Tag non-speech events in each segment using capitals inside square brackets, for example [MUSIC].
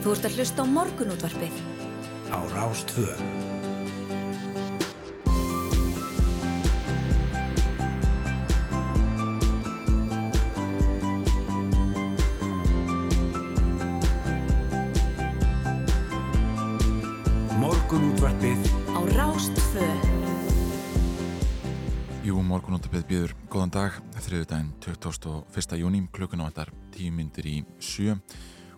Þú ert að hlusta á morgunútvarpið. Á Rástvö. Morgunútvarpið Á Rástvö. Jú, morgunóttabið býður góðan dag, þriðudaginn 21. júni, klukkun á allar 10 myndir í 7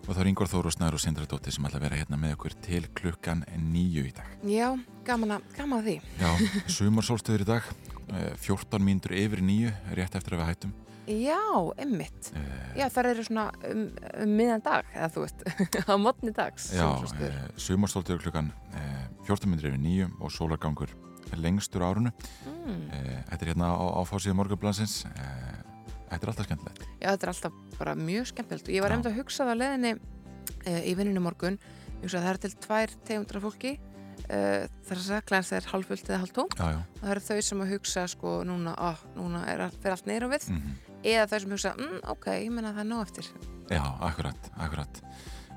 og það er Ingvar Þórusnæður og Sindra Dóttir sem ætla að vera hérna með okkur til klukkan 9 í dag. Já, gaman að, gaman að því. Já, sumarsólstöður í dag, eh, 14 myndur yfir 9, rétt eftir að við hættum. Já, emmitt. Eh, Já, það eru svona um, um miðan dag, eða þú veist, [LAUGHS] á mótni dags. Já, sólstöður. eh, sumarsólstöður klukkan eh, 14 myndur yfir 9 og sólargangur lengstur árunu. Mm. Eh, Þetta er hérna á, á fórsíðu morgunblansins. Eh, Þetta er alltaf skemmtilegt. Já, þetta er alltaf bara mjög skemmtilegt. Ég var Já. hefndi að hugsa það á leðinni uh, í vinninu morgun. Ég hugsa að það er til tvær tegundra fólki. Uh, það er að segja glæðast þeir hálffullt eða já. Það eru þau sem að hugsa sko núna, ó, núna er all, allt neyra við. Mm Eða þau sem hugsa, mm, ok, ég menna það er nóg eftir. Já, akkurat, akkurat.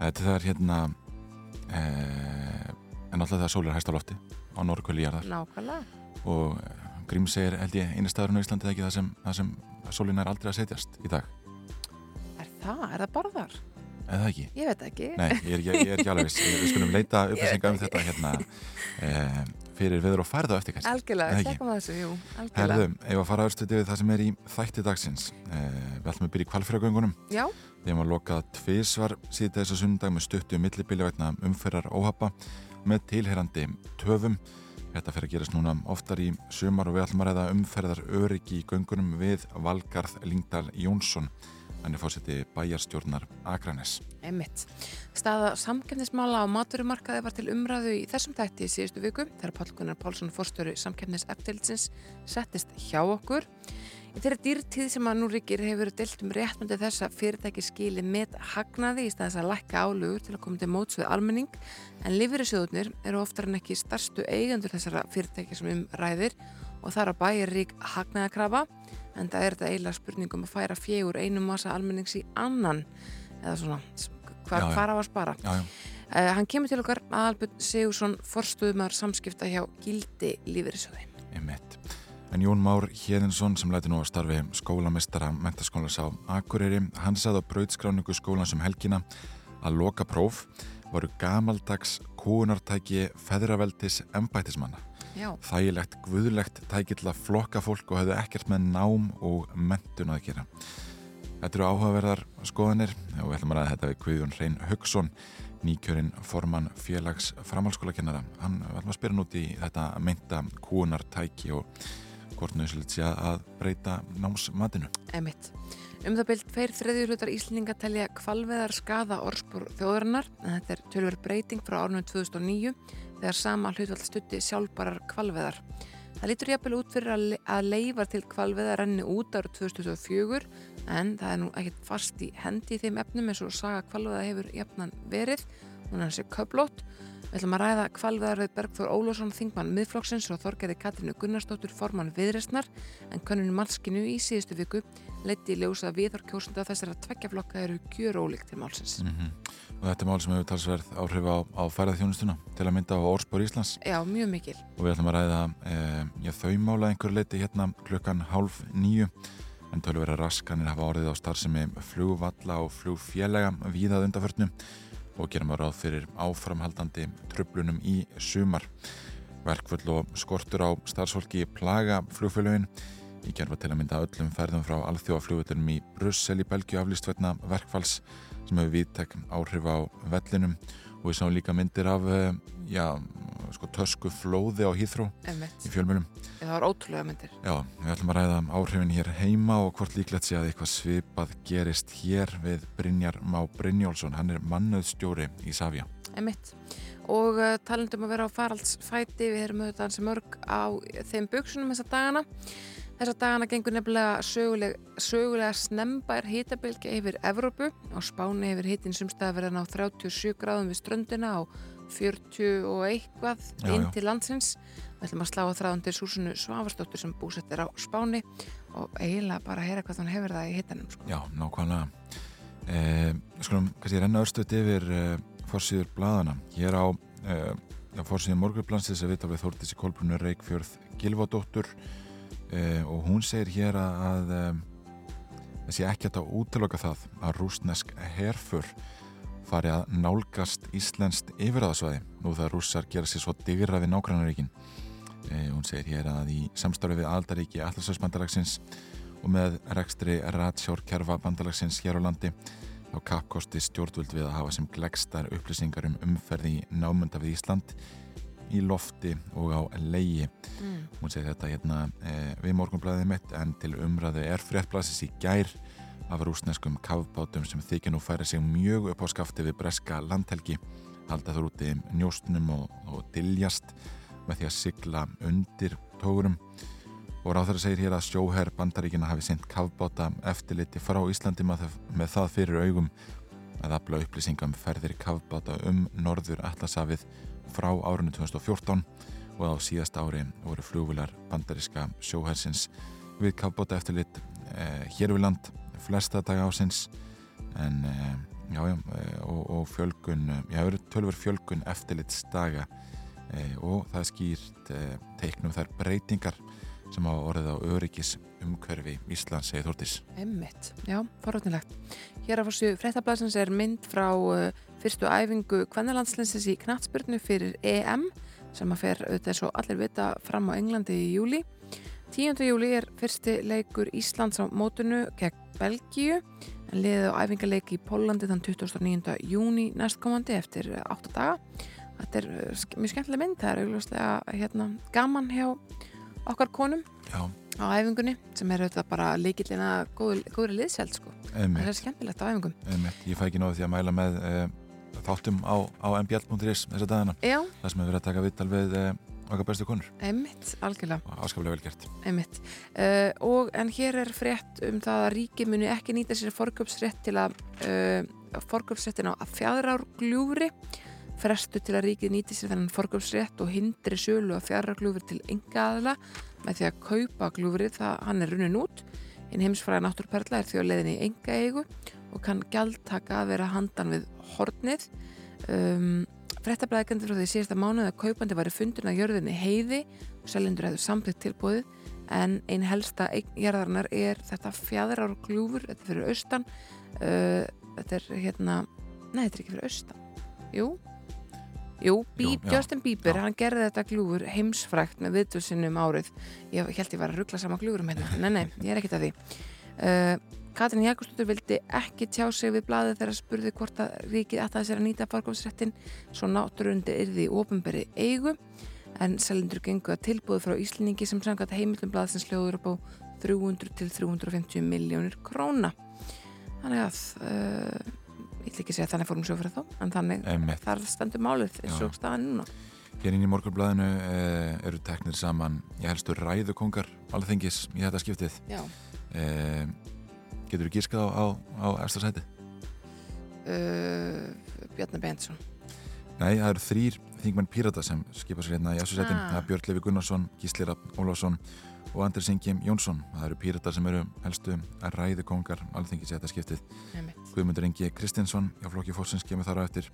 Þetta það er hérna e, en alltaf það er hæst á lofti á norðkvöli jarðar Nákvæmlega. og Grímsey er held ég eini staðurinn á Íslandi eða ekki það sem, það sem sólinn er aldrei að setjast í dag, Er það? Er það bara þar? eða það ekki? Ég veit ekki. Nei, ég er, ég, ég er ekki alveg viss, við skulum leita [LAUGHS] upplýsinga um þetta hérna e, fyrir viður og færða eftir kannski. Algjörlega, ekki? að þessu, jú, algjörlega. Herðum, ef að fara öðstuði við það sem er í þætti dagsins e, við ætlum að byrja í kvalfyragöngunum Já, Þeim var lokað tvísvar síðan þess að sundag með stuttu millibili vegna umferðar óhappa með tilherandi töfum. Þetta fer að gerast núna oftar í sumar og við ætlum að ræða umferðar öryggi í göngunum við Valgarð Lingdal Jónsson. Hann er fórseti bæjarstjórnar Akranes. einmitt. Staða samkefnismála á maturumarkaði var til umræðu í þessum þætti í síðustu viku þegar Pál Gunnar Pálsson fórstöru samkefnis eftirlitsins settist hjá okkur. Í þeirri dýrtíð sem að nú ríkir hefur deilt um réttmöndi þess að fyrirtæki skili með hagnaði í staðis að lækka álugur til að koma til móts við almenning en lifurisjóðunir eru oftar en ekki starstu eigendur þessara fyrirtæki sem um ræðir og þar að bæja rík hagnaðakrafa en það er þetta eiginlega spurningum að færa fjögur einum massa almennings í annan eða svona, já. hvar á að spara Já, já. uh, hann kemur til okkar aðalbjörn Sigursson forstuðumar samskipta hjá Gildi Lífeyrissjóði Einmitt. En Jón Már Hjeðinsson sem læti nú að starfi skólamestara mentaskólas á Akureyri, hann sagði á brautskráningu skólans um helgina að loka próf voru gamaldags kúunartæki feðraveldis embætismanna. Já, Þægilegt, guðlegt tæki til að flokka fólk og hefðu ekkert með nám og mentun að gera. Þetta eru áhugaverðar skoðanir og við ætlum að ræða þetta við Guðjón Hrein Hugson, nýkjörinn formann félags framhalskólakennara. Hann ætlum að spyrja nút í þetta meinta kúunartæki og hvort nöðsilegt sé að breyta námsmatinu. emitt. Um það byrjt tveir þriðjur hlutar Íslinga telja kvalveðar skada orðspor þjóðarinnar en þetta er tölver breyting frá árunum 2009 þegar sama hlutvall stutti sjálfbarar kvalveðar. Það lítur jafnvel út fyrir að le- að leifar til kvalveðar renni út árið 2024 en það er nú ekkert fast í hendi í þeim efnum eins og saga kvalveða hefur jafnan verið. Hún er hansi köplót. Við ætlum að ræða kvalveðar við Bergþór Ólásson, þingmann miðflokksins og Þorgerði Katrínu Gunnarsdóttur, formann viðresnar en könnun malskinu í síðustu viku leiti í ljósa að viðhorkjósunda þessara tveggjaflokka eru gjör ólíkt til málsins. Mm Og þetta er mál sem hefur talsverð áhrif á, á færðarþjónustuna til að mynda á orðspor Íslands. Já, mjög mikil. og við ætlum að ræða e, þau mála einhver leiti hérna klukkan hálf nýju en tölvera raskanir hafa orðið á starfsemi flugvalla og flugfélaga víðað undarförnum og gerum við ráð fyrir áframhaldandi tröflunum í sumar. Verkvöld og skortur á starfsfólki plaga flugfélagin í gerfa til að mynda öllum ferðum frá alþjóðaflugvöldunum í Brussel í Belgju aflýst veitna verkfalls sem hefur viðtek áhrif á vellinum. Og við sáum líka myndir af eh, já, sko tösku flóði á hýþró í fjölmjölum. Það var ótrúlega myndir. Já, við ætlum að ræða um áhrifin hér heima og hvort líklegt sé að eitthvað svipað gerist hér við Brynjar Má Brynjólfsson, hann er mannöðstjóri í Savja. Emmett. Og uh, talandum að vera á faraldsfæti, við erum auðvitað ansi mörg á þeim buksunum þessa dagana. Þessa dagana gengur nefnilega söguleg, sögulega snembær hitabilgja yfir Evrópu. Á Spáni hefur hitin sumstæða verið á 37 gráðum við ströndina og 40 og eitthvað Já, inn já. til landsins. Við ætlum að slá að þráðan til Súsunu Svavarsdóttur sem búsett er á Spáni og eiginlega bara að heyra hvað hann hefur það í hitanum. Sko. Já, nákvæmlega. Eh, skulum kannski renna örstuðt yfir eh, fórsýður bladana. Hér á uh, fórsýður morgunblansins að vita við Þórtísi Kolbrunur Reykjörð Gilvadóttur uh, og hún segir hér að sé ekki að útlöka það að rúsnesk herfur fari að nálgast Íslenskt yfirraðsvæði nú það rússar gera sér svo digra við nákvæmnaríkin. Eh, hún segir hér að í samstarfi við aldaríki Allarsvæðsbandalagsins og með rekstri ratsjórkerfa bandalagsins hér á landi þá kappkosti stjórnvöld við að hafa sem glegstar upplýsingar um umferði í námunda við Ísland í lofti og á leigi. Mm. Hún segir þetta hérna eh, við morgunblæðið mitt en til umræðu er fréttblæsis í gær af rúsneskum kavbátum sem þykja nú færi sig mjög upp á skafti við breska landhelgi halda þar úti njóstunum og, og diljast með því að sigla undir tógurum og ráþara segir hér að sjóherr bandaríkina hafi sendt kavbáta eftirliti frá Íslandi með, það fyrir augum að afla upplýsingam um ferðir kavbáta um norður allasafið frá árunni 2014 og á síðast ári voru fljóvilar bandaríska sjóhersins við kavbáta eftirlit eh, hér við land flesta dag ásins en eh, já, eh, og, og fjölgun eh, já, tölfur fjölgun eftirlitsdaga og það skýrt teiknum þær breytingar sem hafa orðið á öryggis umhverfi Íslands segið Þórtís. Emmitt, já, forröndilegt. Hér af þessu fréttablasins er mynd frá fyrstu æfingu Kvennalandslinsins í knatsbyrnu fyrir EM sem að fer auðvitað svo allir vita fram á Englandi í júli. 10. júli er fyrsti leikur Íslands á mótunu gegn Belgíu en liðið á æfingarleiki í Pólandi þann 29. júni næstkomandi eftir 8 daga. Þetta er uh, mjög skemmtileg mynd, það er augljóslega hérna, gaman hjá okkar konum Já. á æfingunni sem er auðvitað bara leikillina góður, liðsjálf sko. Það er skemmtilegt á æfingum. Einmitt. Ég fæ ekki náðu því að mæla með e, þáttum á, á mbl.is þessa dagina. Já. Það sem hefur verið að taka vittal við e, okkar bestu konur. Einmitt, algjörlega. Áskaplega velgert. Einmitt. Uh, og en hér er frétt um það að ríki muni ekki nýta sér forgjöpsrétt til að uh, forgjöpsréttin á fjárárgljúri frestu til að ríkið nýti sér þennan forgjöpsrétt og hindri sölu að fjárárgljúri til enga aðla með því að kaupa gljúri það hann er runnin út. Einn heimsfræða náttúrperla er því á leðinni í enga eigu og kann gjaldtaka að vera handan við hornið. Um, Frettablaðikendi frá því síðasta mánuð að kaupandi var í fundin að jörðinni heiði og selindur hefðu samtitt tilbúið en einn helsta jörðarnar er þetta fjæðrar gljúfur, þetta fyrir austan. Uh, þetta er hérna nei, þetta er ekki fyrir austan. Jú, Jú, Bíb, Jú Justin Bieber, já. hann gerði þetta gljúfur heimsfrækt með viðtöðsynum um árið. Ég held ég var að ruggla sama gljúfurum hérna. Nei, nei, ég er ekkit að því. Uh, Katrin Jakobsdóttur vildi ekki tjá sig við bladið þegar spurði hvort að ríkið ætti að sér að nýta fargómsrættin svo náttúrundi er því ofinberi eigu. En selindur gengur að tilbúið frá Íslinningi sem sangat heimildum bladið sem sljóður upp á 300 til 350 miljónir króna. Þannig að uh, ég vil ekki segja þannig fórum fyrir þá en þannig Einmitt. þar stendur málið eins og staðan núna. Hér inn í morgunblæðinu eh, eru teknir saman ég helstu ræðukongar alþengis í þetta skiptið. Eh, Getur þú gískað á, á, á ersta sæti? Uh, Bjarni Bensson Nei, það eru þrýr þingmenn pírata sem skipa sér hérna í ersta sætin ah. það er Björn Levi Gunnarsson, Gísli Rapp Ólásson og Andris Ingjum Jónsson það eru píratar sem eru helstu að ræði kongar alþengis í þetta skiptið Guðmundur Ingi Kristinsson hjá Flokki Fórsins kemur þar á eftir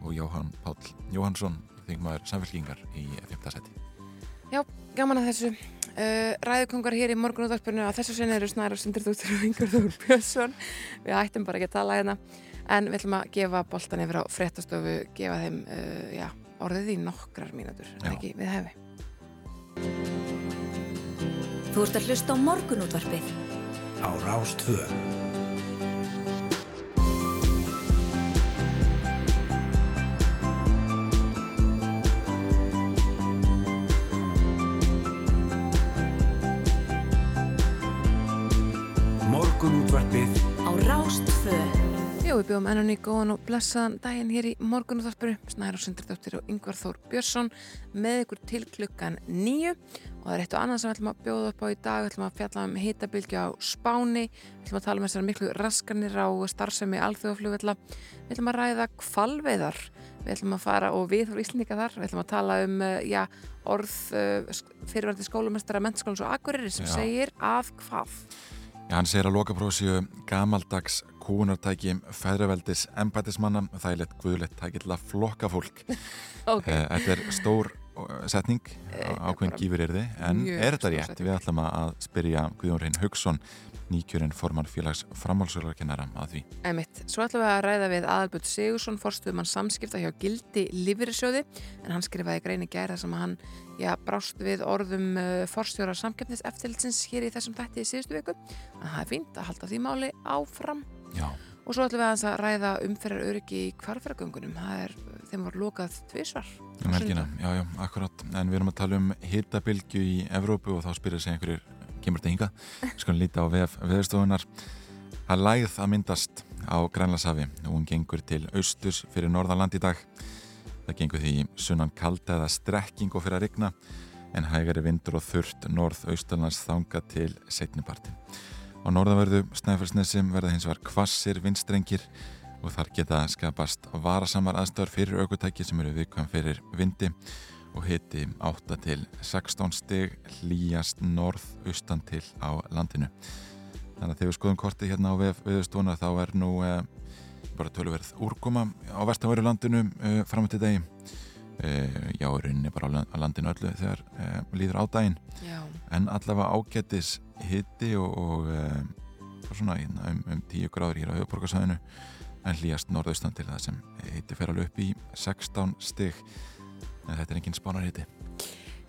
og Jóhann Pál Jóhannsson þingmaður samfélkingar í 5. sæti Já, gaman að þessu. Uh, ræðukongar hér í morgunúðarpunum að þessu sinni eru snæra Sundardóttir og Ingur Þór Björnsson. Við ættum bara ekki að tala hérna en við ætlum að gefa boltan yfir á fréttastofu gefa þeim uh, já, orðið í nokkrar mínutur en ekki við hefi Þú ert að hlusta á morgunúðarpið á Rástvöð Jó, við bjóðum enn og ný góðan og blessaðan daginn hér í morgunútvarpinu. Snæður og Sindardóttir og Yngvar Þór Björnsson með ykkur til klukkan nýju og það er eitt og annað sem við ætlum að bjóða upp á í dag. Við ætlum að fjalla um hitabilgja á Spáni, við ætlum að tala um þessar miklu raskanir á starfsemi alþjóðaflugvilla, við ætlum að ræða kvalveiðar, við ætlum að fara og við frá Íslendika þar, við ætlum að tala um já, orð uh, fyrirvændi skólumestara mennskólans og akkurir sem segir af hvað. Já, hann segir að lokaprófsíu gamaldags kúnartæki feðraveldis embætismanna það er lett guðlegt tæki til að flokka fólk [LAUGHS] okay. Eh, Þetta er stór setning ákveðin gífur er þið en er þetta rétt? Við ætlum að spyrja Guðjón Reyn Haugsson nýkjörinn forman félags framhálsölarkennara að því. Emitt, svo ætlum við að ræða við Aðalbjörn Sigursson, forstuðum hann samskipta hjá Gildi Lífyrirsjóði en hann skrifaði greini gæra sem að hann já, brást við orðum uh, forstjóra samkeppnis eftirlitsins hér í þessum þætti í síðustu viku. Það er fínt að halda því máli áfram. Já. Og svo ætlum við að, ræða umferðar öryggi í kvarfæragöngunum. Það er, þeim var lokað tvísvar. Um helgina, já, já, akkurát. En við erum að tala um hitabilgju í Evrópu og þá spyrir sig einhverjir kemur þetta hinga, skulum líta á veðstofunar að læð að myndast á Grænlandshafi og hún gengur til austus fyrir Norðaland í dag það gengur því sunnan kalda eða strekking og fyrir að rigna en hægari vindur og þurft norð-austalans þanga til setnipartin á norðanverðu Snæfellsnesim verða hins var kvassir vindstrengir og þar geta skapast varasamar aðstöður fyrir aukutæki sem eru viðkvæm fyrir vindi og hiti 8 til 16 stig hlýjast norð-austan til á landinu. Þannig að þegar við skoðum korti hérna á viðstóna þá er nú eh, bara tölverð úrkoma á vestanveru landinu eh, fram til degi. Eh, já, rauninni bara á landinu öllu þegar eh, líður á daginn. Já. En allavega ágættis hiti og, og eh, svona hérna, um, um 10 gráður hér á höfuborgarsæðinu en hlýjast norð-austan til það sem hiti fer alveg upp í 16 stig en þetta er enginn spánarhiti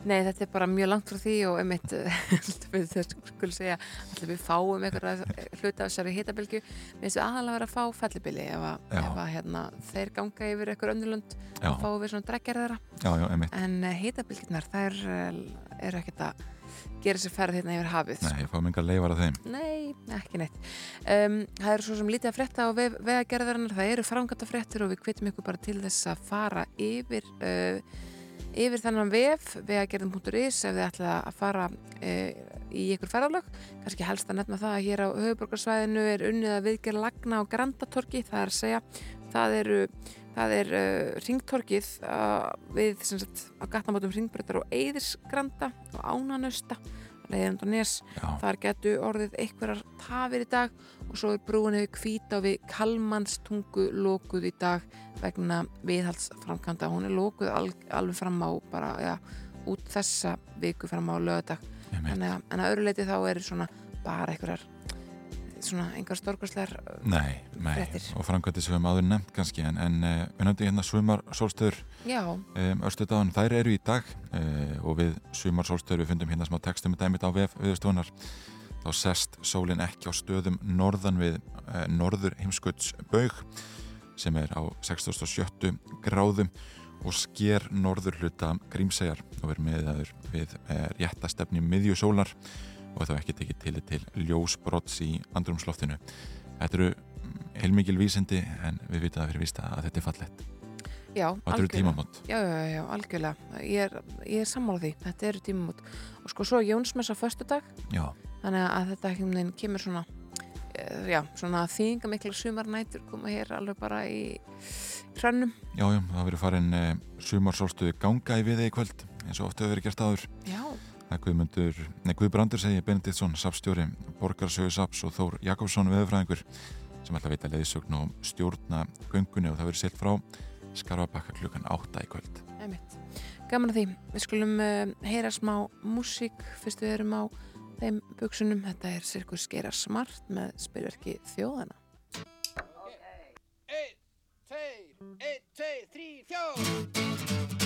Nei, þetta er bara mjög langt frá því og einmitt, [LAUGHS] við skulum segja allir við fáum einhverja hluta af þessari hitabilgju, við finnst við aðalega verið að fá fellibili ef, að, ef að, hérna, þeir ganga yfir einhver önnulund þá fáum við svona dregjar þeirra. En eh, hitabilgjunar, þær eh, eru ekkert að gera sér ferð hérna yfir hafið Nei, ég fáum enga leifar af þeim. Nei, ekki neitt. Um, Það eru svo sem lítið að fretta á vegagerðarinnar. Það eru frangata frettir og við kvitum ykkur bara til þess að fara yfir uh, yfir þennan vef vegagerðin.is ef þið ætla að fara uh, í ykkur ferðalög. Kannski helst að nefna það að hér á höfuborgarsvæðinu er unnið að viðgerð lagna á Grandatorki það er að segja það eru Það er uh, ringtorkið uh, við sagt, á gatnamátum ringbrötar og Eiðisgranda og Ánanösta leiðand og nes. Þar getur orðið einhverjar tafir í dag og svo er brúin hefur hvít á við Kalmanstungu lókuð í dag vegna viðhaldsframkvæmda. Hún er lókuð al alveg fram á bara, ja, út þessa viku fram á lögadag. En að öðru leiti þá er svona bara einhverjar svona engar stórkværslegar Nei, nei, og framkvæmdi sem við maður nefnt kannski en, en uh, við nefndum hérna svumar sólstöður um, Örstuðdáðan, þær eru í dag uh, og við svumar sólstöður við fundum hérna smá textum með dæmit á vef viðstofunar þá sest sólinn ekki á stöðum norðan við uh, norður heimskutts baug sem er á 67 gráðum og sker norður hluta grímsæjar og verður með við réttastefni miðjusólar og þá ekki tekið til til ljósbrotts í andrumsloftinu. Þetta eru heilmikil vísendi en við vitum að fyrir vísta að þetta er fallett. Já, og þetta eru tímamót. Já, já, já, algjörlega. Ég er, ég er sammálað því. Þetta eru tímamót. Og sko svo Jónsmessa förstu dag. Já. Þannig að þetta kemur svona, eh, já, svona þýnga miklu sumarnætur koma hér alveg bara í hrannum. Já, já, það verður farin eh, sumarsólstuði ganga í viði í kvöld eins og ofta hefur verið gert aður. Já. Það er Guðmundur, nei Guðbrandur segi Benediktsson, sapstjóri, Borgarsögu Saps og Þór Jakobsson veðurfræðingur sem ætla að veita leiðsögn og stjórna göngunni og það verður silt frá Skarvabakka klukkan 8 í kvöld. Gaman að því. Við skulum uh, heyra smá músík fyrst við erum á þeim buksunum. Þetta er Sirkus Geira Smart með spilverki Þjóðana. Ok, 1, 2, 1, 2, 3, 4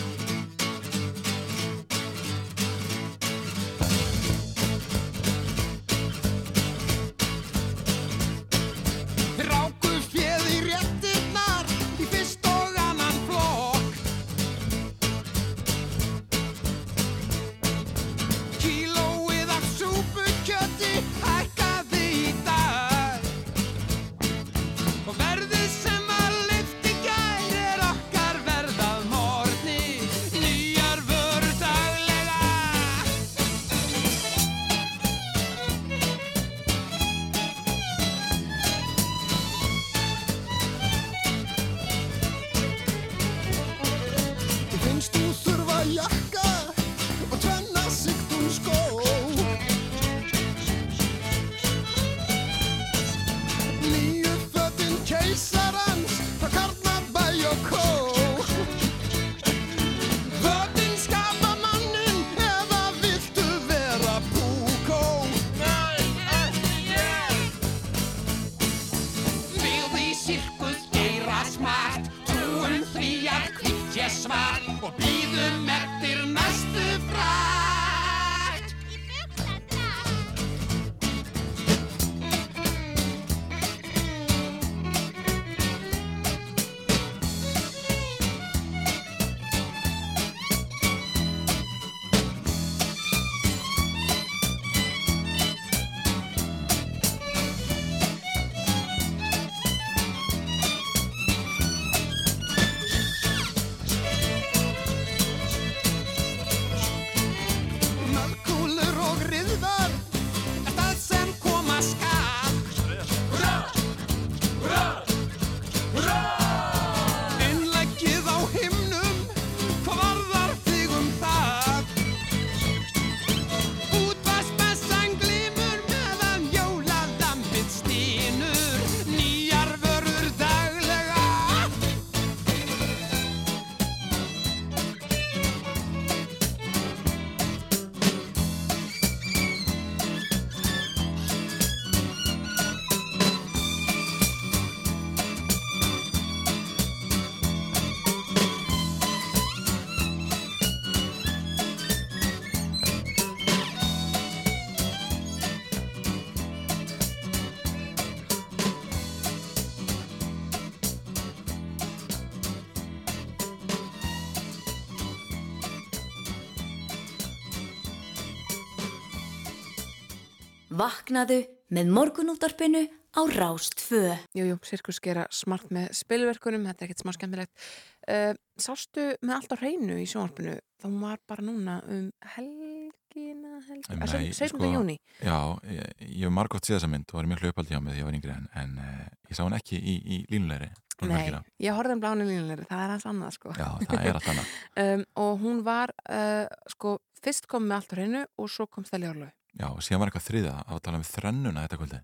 Vaknaðu með morgunúttarpinu á Rástfö. Jú, jú, sirkus gera smart með spilverkunum, þetta er ekkert smá skemmtilegt. Uh, sástu með allt á hreinu í sjónvarpinu, þá var bara núna um helgina, helgina, Nei, 17. sko, júni. Já, ég, ég hef margótt séð þessa mynd og var mjög hlaupaldi hjá mig þegar ég var yngri en, en uh, ég sá hann ekki í, í línulegri um Nei, helgina. ég horfði um blánu línulegri, það er hans annað, sko. Já, það er allt annað. [LAUGHS] Um, og hún var, uh, sko, fyrst kom með allt á hreinu og svo kom það ljárlög. Já, síðan var eitthvað þriða að tala um þrennuna þetta kvöldi.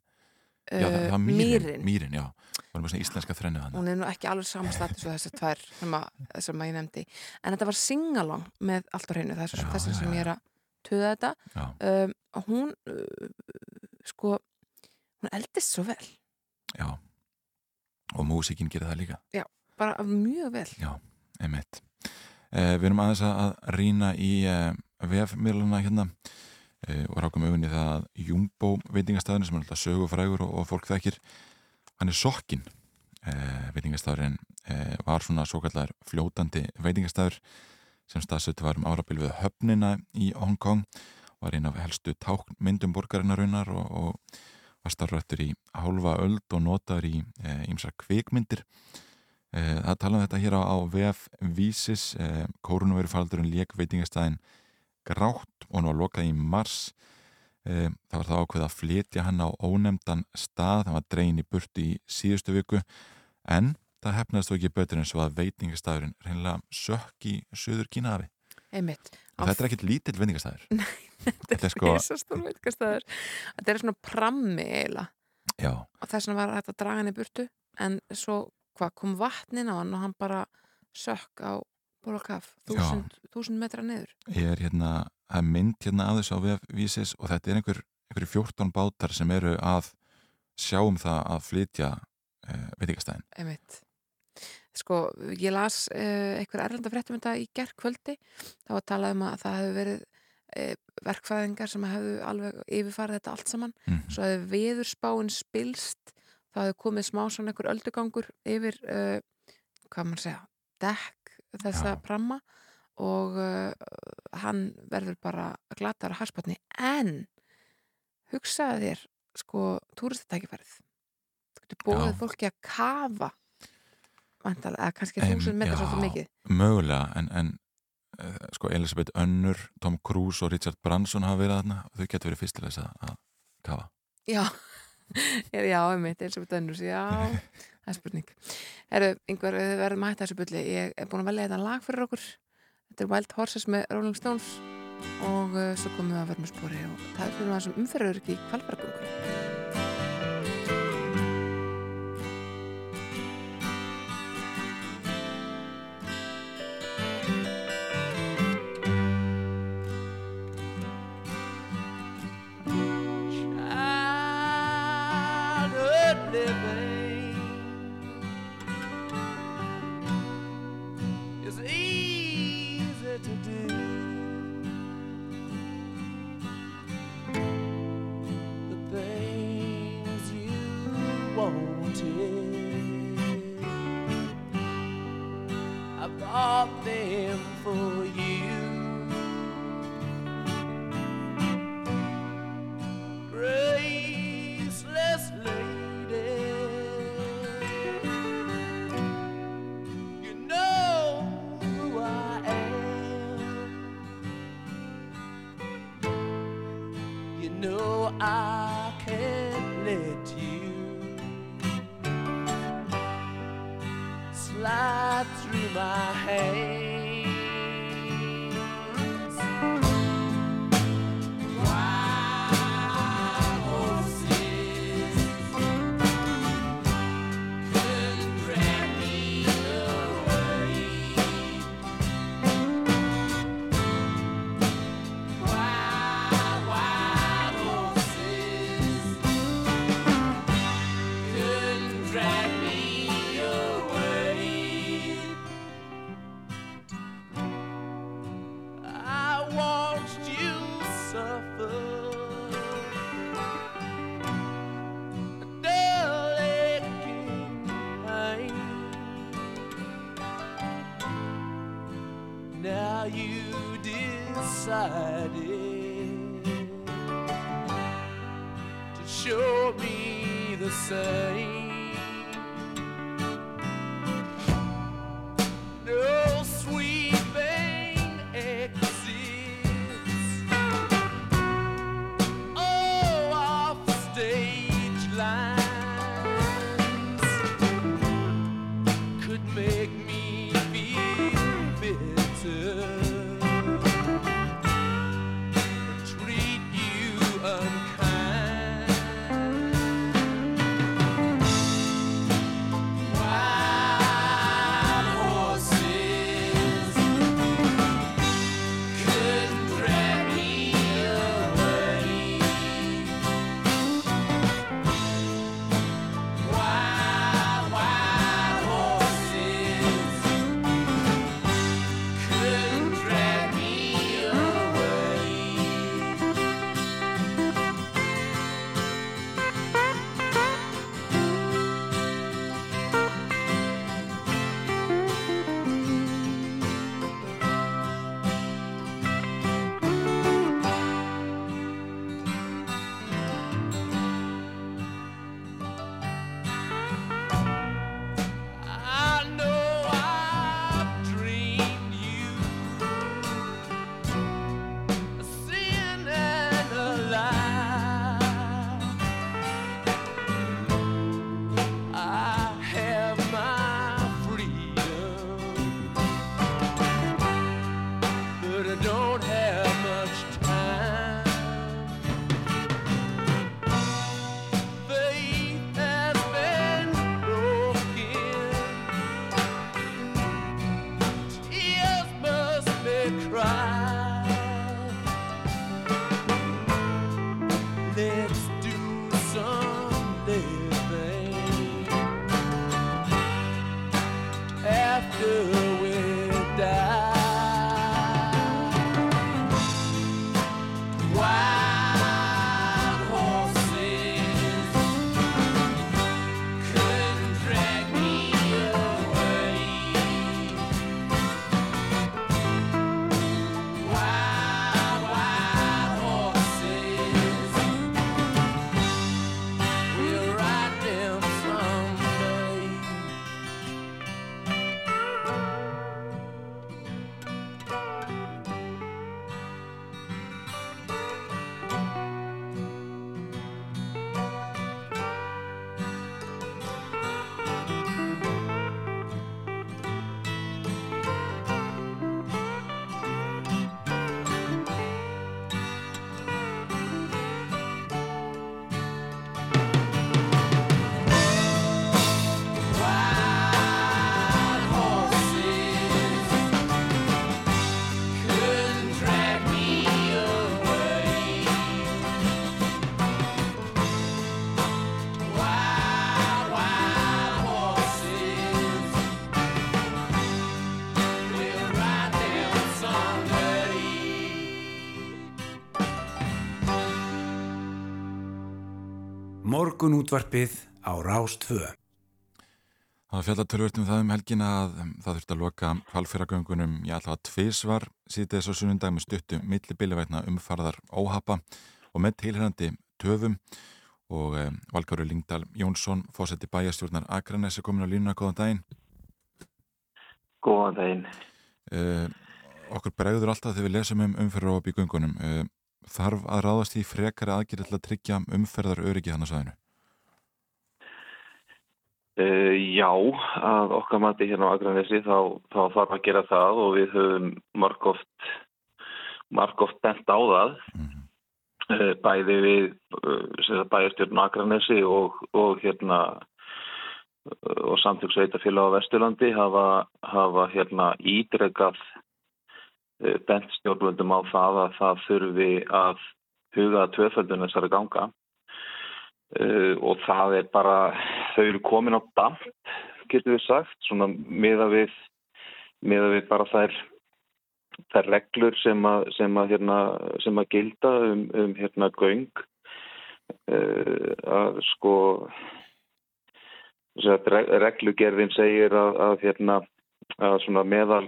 Já, það, Uh, var mýrin. Mýrin. Mýrin, já. Það var með svona íslenska þrennu þannig. Hún er nú ekki alveg saman status og þessar tvær sem, að, sem að ég nefndi. En þetta var singalong með allt á hreinu, það er Já, þess já, sem já. ég er að tuða þetta. Já, um, hún uh, sko hún eldist svo vel já. Og músíkin gerir það líka. bara mjög vel Já, einmitt. Eh, við erum aðeins að rýna í eh, vefmiðluna hérna og rákum auðvunni það að Jumbo veitingastæðurinn sem er alltaf sögufrægur og, og fólk þekkir, hann er sokkin. Eh, veitingastæðurinn eh, var svona svo kallar fljótandi veitingastæður sem staðsett var um árabil við höfnina í Hong Kong var einn af helstu tákmyndum borgarinnar raunar og, og var starfrættur í hálfa öld og notaður í ýmsar kvikmyndir Eh, Það tala um þetta hér á, á VF Vísis, eh, kórunverufaldurinn lék veitingastæðin grátt og nú var lokað í mars. Það var það ákveð að flytja hann á ónefndan stað, það var dregin í burtu í síðustu viku, en það hefnaðist þó ekki betur en svo að veitingastæðurinn reynilega sökk í söður kínafi. einmitt. Og þetta er ekkit lítill veitingastæður. [LAUGHS] þetta er sko, risastór veitingastæður þetta er svona prammi eiginlega. Já, og þess vegna var hægt að draga hann í burtu. En svo hvað kom vatnin á hann og hann bara sökk á bólakaf þúsund, metra niður. Ég er hérna, það er mynd hérna af þessu á VF Vísis og þetta er einhver, einhver 14 bátar sem eru að sjá um það að flytja uh, veitingastæðin. einmitt. Sko, ég las uh, einhver erlenda fréttum þetta í gerð kvöldi þá var talað um að það hefði verið uh, verkfræðingar sem hefðu alveg yfirfarið þetta allt saman. Mm. svo hefði veðurspáin spilst. Þá hefði komið smá svona einhver öldugangur yfir hvað maður segja, dekk þessa Já. pramma og uh, hann verður bara glatar að harspatni en hugsaði þér sko túristatækifærið. Þú getur bóðið fólki að kafa vantalega, eða kannski þúsund metrar svolítið mikið. Mögulega, en, en uh, sko Elisabeth Önnur, Tom Cruise og Richard Branson hafa verið þarna. Og þau getur verið fyrst til þess að, kafa. Já, [LAUGHS] já, einmitt, við dönnus, já, [LAUGHS] það er spurning. Herru, yngvar, við verðum að hætta þessu bulli. Ég er búin að velja þetta lag fyrir okkur. Þetta er Wild Horses með Rolling Stones og uh, svo komum við að verðum spori og það er fyrir það sem umferður ekki í Morgun útvarpið á Rástvö. Það fjalla tölvört um það um helgina að um, það þurfti að loka kvalfyrragöngunum í alltaf tvísvar síðan þess að sunnundag með stuttu millibillivætna umfarðar óhappa og með tilhærandi töfum. Og um, Valgáru Lingdal Jónsson fósetti bæjastjórnar Akranes er komin á línuna, góðan daginn. Góðan daginn. Uh, Okkur bregður alltaf þegar við lesum um umferðar á byggungunum uh, þarf að ráðast í frekari aðgjörð til að tryggja umferðar öryggi þannig að sæðinu Uh, já, að okkar mati hérna á Akranesi þá, þá þarf að gera það og við höfum margóft margóft bent á það mm -hmm. uh, bæði við uh, bæjarstjórn Akranesi og, og hérna og samtök sveitafélag á Vesturlandi hafa, hafa hérna ídregað bent stjórnvöldum á það að það þurfi að huga tvöföldun þessari ganga Uh, og það er bara, þau eru komin á damt, getur við sagt, svona miða við, miða við bara þær, þær reglur sem að, sem að, hérna, sem að gilda um, um hérna göng, uh, að sko, reglugerðin segir að, að hérna, að svona meðal,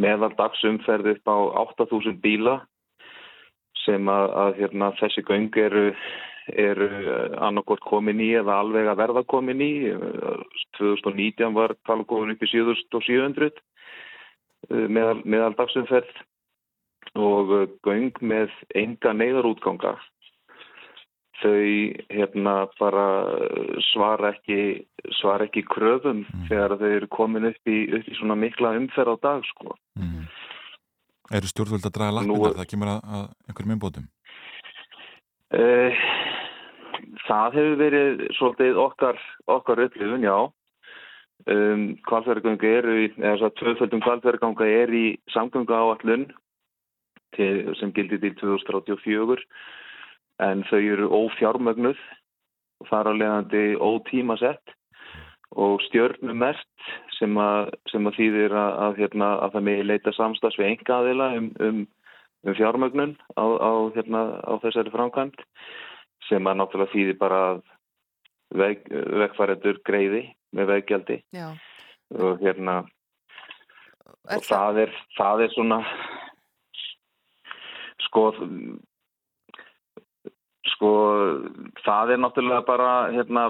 meðal dagsumferð upp á 8000 bíla sem að, að hérna þessi göng eru eru annarkort komin í eða alveg að verða komin í 2019 var talgóðun upp í 7700 meðal, meðal dagsumferð og göng með enga neyðarútganga þau hérna bara svara ekki svara ekki kröfum mm. þegar þau eru komin upp í, upp í svona mikla umferð á dag sko mm. Eru stjórnvöld að draga lappina það kemur að, að einhverjum umbótum? Uh, það hefur verið svolítið okkar, okkar upplifun, já. Um, kvalfjörgöngu eru í, eða tvöföldum kvalfjörganga er í samgöngu áallun sem gildi til 2034 en þau eru ófjármögnuð og þar á leiðandi ótímasett og stjörnumert sem að, sem að þýðir að, að, hérna, að það með leita samstags við enga aðila um, um, um fjármögnun á, á, hérna, á þessari framkvæmt sem að náttúrulega þýðir bara veg, vegfærendur greiði með veggjaldi. Og hérna er og það er, það er svona sko sko það er náttúrulega bara hérna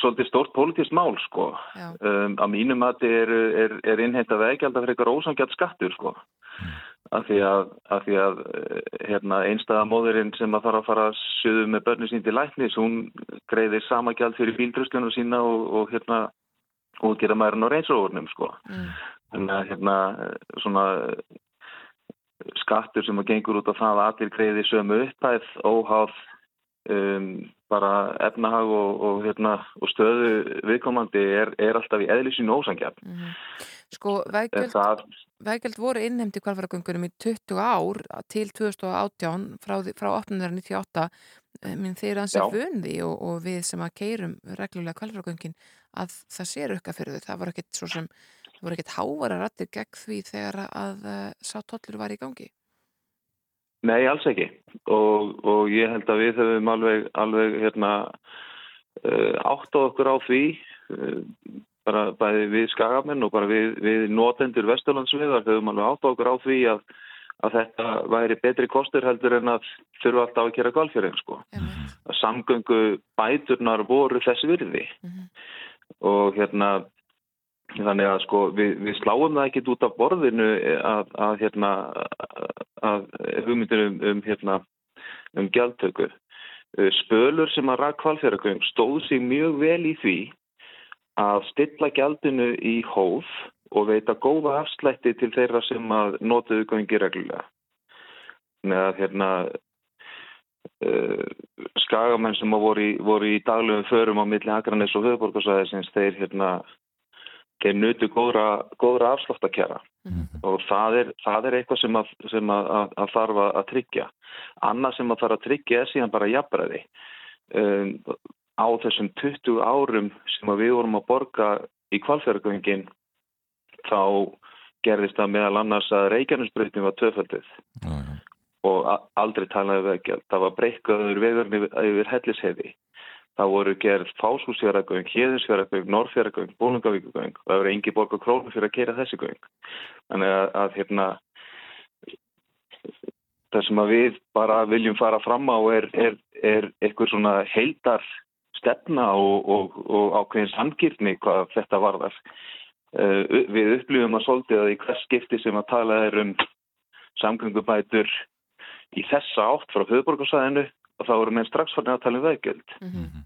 svolítið stórt pólitískt mál sko. Um, að mínum að þetta er, er, er innheinta vegjald af eitthvað ósangjart skattur sko. Mm. Af því að, að, því að hérna, einstæða móðurinn sem að fara að fara söðu með börnu sín til læknis hún greiðir sama gjald fyrir bíldrösklunum sína og, og hérna og gera mærin á reynsróurnum sko mm. þannig að hérna svona skattur sem að gengur út á það að allir greiði sömu upphæð óháð um, bara efnahag og, og, hérna, og stöðu viðkomandi er, er alltaf í eðlisínu ósangjarn. Mm -hmm. Sko, veggjöld voru innhemdi kvalfaragöngunum í 20 ár til 2018 frá, frá 1898 minn þeir ansið fundi og, og við sem að keirum reglulega kvalfaragöngin að það sé rukka fyrir þau. Það voru ekkert svo sem, það voru ekkert hávara rattir gegn því þegar að uh, sá tollur var í gangi. Nei, alls ekki og, og ég held að við höfum alveg, alveg hérna, uh, átt á okkur á því uh, bara bæði við skagamenn og bara við, við notendur Vesturlandsviðar höfum alveg átt okkur á því að, að þetta væri betri kostur heldur en að þurfa alltaf að gera kvalfjörðin sko. Mm -hmm. Að samgöngu bæturnar voru þessi virði mm -hmm. og hérna Þannig að sko við, við sláum það ekkit út af borðinu að, að, hérna, að hugmyndir um, um, hérna, um gjaldtöku. Spölur sem að ræk kvalfjörðargöng stóð sér mjög vel í því að stilla gjaldinu í hóf og veita góða afslætti til þeirra sem að notuðu göngi reglulega. Þannig að hérna, uh, skagamenn sem voru í, voru í daglegum förum á milli Akranes og höfuborgarsæðisins þeir hérna þeir nutu góðra, góðra afsláttakjara mm -hmm. og það er, það er eitthvað sem, að, sem að, að, að þarf að tryggja. Annað sem að þarf að tryggja er síðan bara jafnbræði. Um, á þessum 20 árum sem við vorum að borga í kvalfjörgöngin þá gerðist það meðal annars að Reykjanesbreytin var töfaldið mm -hmm. og aldrei talaði vegjald. Það var breykaður vegur yfir hellishefi Það voru gerð fáshúsfjöragöng, héðinsfjöragöng, norrfjöragöng, bólungavíkugöng og það voru engi borgar krónu fyrir að gera þessi göng. Þannig að, að hérna, það sem að við bara viljum fara fram á er, er, er eitthvað svona heildar stefna og, og, og ákveðin samgirni hvað þetta varðar. Uh, við upplifum að svolítið að í hvers skipti sem að tala er um samgöngubætur í þessa átt frá höfuborgarsæðinu og þá voru menn strax farin að tala um veggjöld. Mm -hmm.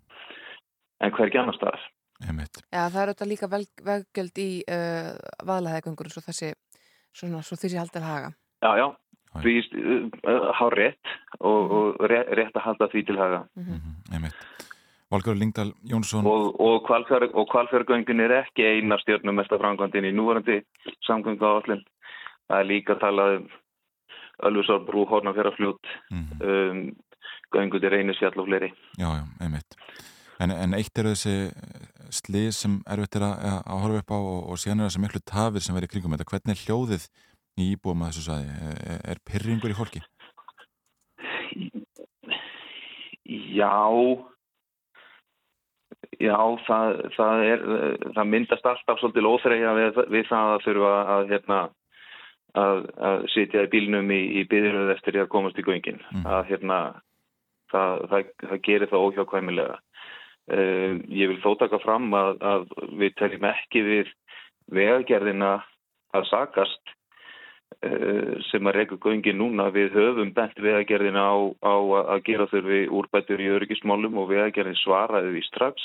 En hver ekki annar staðar? Já, það er auðvitað líka veggjöld í uh, vaðlaðegöngur svo þessi, svona, svo þessi haldið haga. Já, já, því uh, há rétt og, og rétt, rétt að halda því til haga. Mm -hmm. Einmitt. Valgar Lingdal Jónsson. Og, og kvalfjörgöngin er ekki eina stjórnum mesta frangvandin í núvarandi samgöngu áallin það er líka talað um Ölfusar brú, Hornafjörðarfljút mm -hmm. um, göngu til reynisfjall og fleiri. Já, já, einmitt. En, en eitt eru þessi slið sem erfitt er að, að horfa upp á og, og síðan er þessi miklu tafir sem verið kringum þetta. Hvernig er hljóðið í íbúum að þessu saði er, er pyrringur í fólki? Já Já, það, það, er, það myndast alltaf svolítið óþreyja við, við það að þurfa að, hérna, að, að sitja í bílnum í, í byðiröðu eftir að komast í göngin. Mm. Að, hérna, það, það gerir það óhjákvæmilega. Uh, ég vil þó taka fram að, að við teljum ekki við vegagerðina að sakast sem að reyka göngin núna. Við höfum bent vegagerðina á, á að gera þurfi úrbættur í öryggismálum og vegagerðin svaraði því strax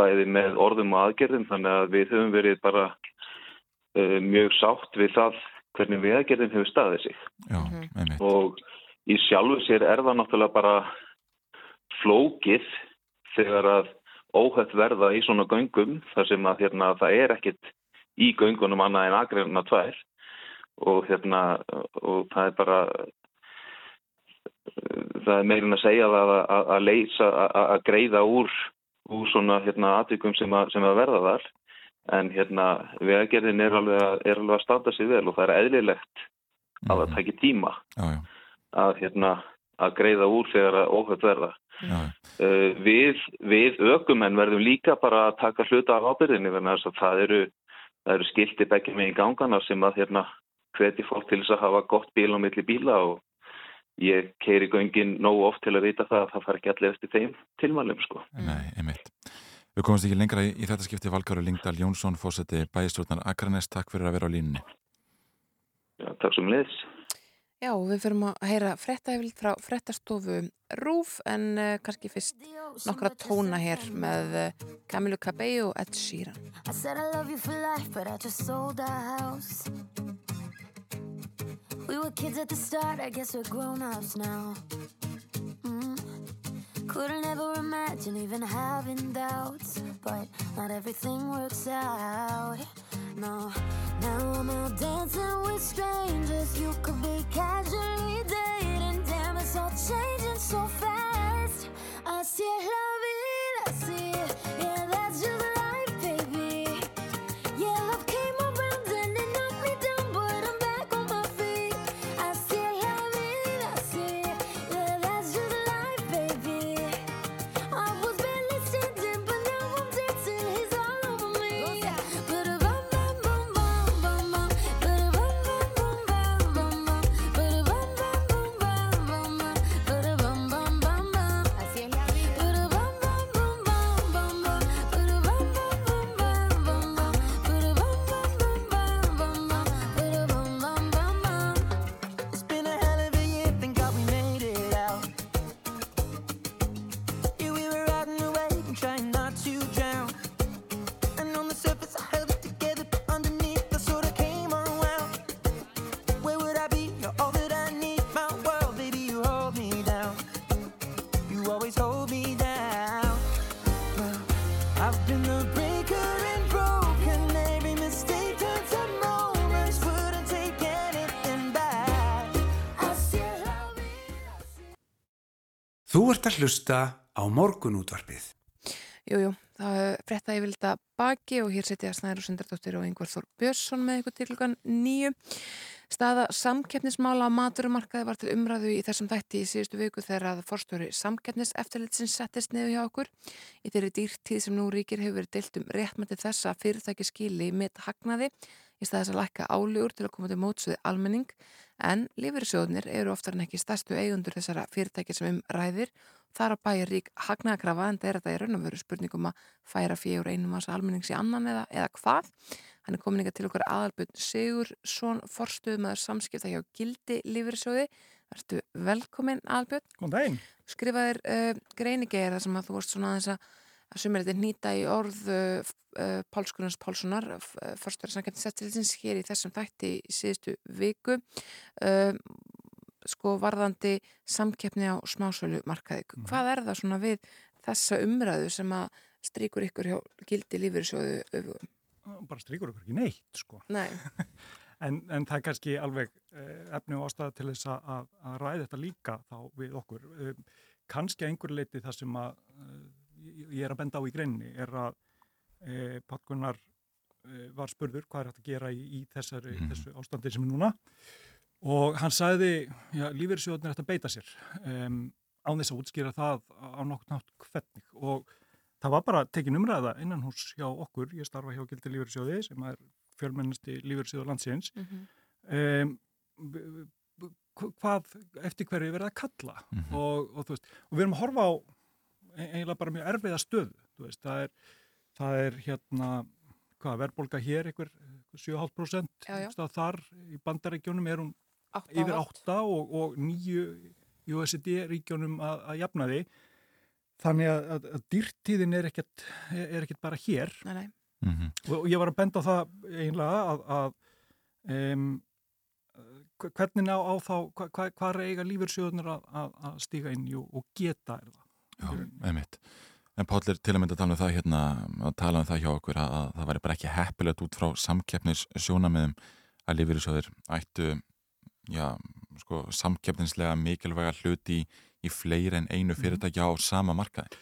bæði með orðum og aðgerðum þannig að við höfum verið bara uh, mjög sátt við það hvernig viðagerðin hefur staðið sig. Já, og í sjálfu sér er það náttúrulega bara flókið þegar að óhætt verða í svona göngum þar sem að hérna, það er ekkit í göngunum annað en aðgreinuna tvær og hérna og það er bara það er meirinn að segja að, að, að leysa, að, að greiða úr úr svona hérna aðtökum sem, sem að verða þar en hérna vegagerðin er alveg, að, er alveg að standa sig vel og það er eðlilegt að það mhm. takir tíma já, já. að hérna að greiða úr þegar óhört verða uh, við, við ökumenn verðum líka bara að taka hluta af ábyrðinni þannig að það eru, eru skilti begge með í gangana sem að hérna hveti fólk til þess að hafa gott bíl á milli bíla og ég keiri göngin nógu oft til að vita það að það far ekki allir eftir þeim tilmælum sko. Nei, einmitt. Við komumst ekki lengra í, í þetta skipti Valgáru Lingdal Jónsson, fósetti bæjastjórnar Akranes, takk fyrir að vera á línni. Já, takk sem leðis. Já, við fyrirum að heyra frettæfild frá frettastofu Rúf en uh, kannski fyrst nokkra tóna hér með uh, Camilo Cabello og Ed Sheeran. We were kids at the start, I guess we're grown-ups now. Mm. Couldn't ever imagine even having doubts But not everything works out. No, now I'm out dancing with strangers. You could be casually dating. Damn, it's all changing so fast. I see la vida, así Yeah, Þú ert að hlusta á morgunútvarpið. Jú, jú, það frétta ég vilja baki og hér setja Snæður og Sundardóttir og Yngvar Þór Björnsson með ykkur til klukkan nýju. Staða samkeppnismála á maturumarkaði var til umræðu í þessum þætti í síðustu viku þegar að forstjóri samkeppnis eftirlitsins settist niður hjá okkur. Í þeirri dýrtíð sem nú ríkir hefur verið deilt um réttmætti þess að fyrirtæki skili mitt hagnaði í staðis að lækka álugur til að koma til mótsuði almenning en lífyrirsjóðnir eru oftar en ekki stærstu eigundur þessara fyrirtæki sem um ræðir þar að bæja rík hagnaðakrafa en það er þetta í raun og veru spurningum að færa fjögur einum ás almennings í annan eða, eða hvað. Hann er komin ykkar til okkar aðalbjörn Sigursson, forstuðmaður samskipta hjá Gildi lífyrirsjóði. Vertu velkomin aðalbjörn. Góðan daginn. Skrifaðir uh, greinigeir þar sem að þú vorst svona aðeins að að sumir þetta nýta í orð uh, uh, Páls Gunnars Pálssonar uh, fyrstöru samkvæmtisettilins hér í þessum þætti í síðustu viku uh, sko varðandi samkeppni á smásölu markaði. Mhm. Hvað er það svona við þessa umræðu sem að stríkur ykkur hjá gildi lífyrirsjóðu öfugum? Bara stríkur okkur ekki neitt, sko. Nei, [LAUGHS] En, en það er kannski alveg eh, efni og ástæða til þess að, að, ræða þetta líka þá við okkur. Kannski að einhver leiti það sem að ég er að benda á í greinni er að uh, Patkunar uh, var spurður hvað er hægt að gera í, í þessari, Mhm. þessu ástandi sem er núna. Og hann sagði, já, lífeyrisjóðin er hægt að beita sér um, án þess að útskýra það á nokkur nátt hvernig. Og það var bara tekin umræða innan hús hjá okkur, ég starfa hjá Gildi lífeyrisjóði sem er fjölmennasti lífeyrisjóður landsins. Mm um, b- b- hvað, eftir hverju er verið að kalla? Mhm. og, og þú veist, og við erum að horfa á e- eiginlega bara mjög erfiða stöðu þú veist, það er, það er hérna, hvað, verðbólga hér einhver 7,5% Já, já. stað þar í bandaríkjónum er hún átta yfir og allt. 8 og, og 9 í OECD ríkjónum að, að jafna því þannig að, að, að dýrtíðin er ekkert, er ekkert bara hér Nei, nei. Mhm. og og ég var að benda á það eiginlega að, að um, hvernig á, á þá hva, hva, hvað er eiga lífyrsjóðunir að, að, að stíga inn í og, og geta er það Já, einmitt. En Páll er til að mynda að tala um það hérna, að tala um það hjá okkur að, að það væri bara ekki heppilegt út frá samkeppnis sjónamiðum að lífyrirsjóðir ættu, já, sko, samkeppninslega mikilvæga hluti í, í fleiri en einu fyrirtæki á sama markaði.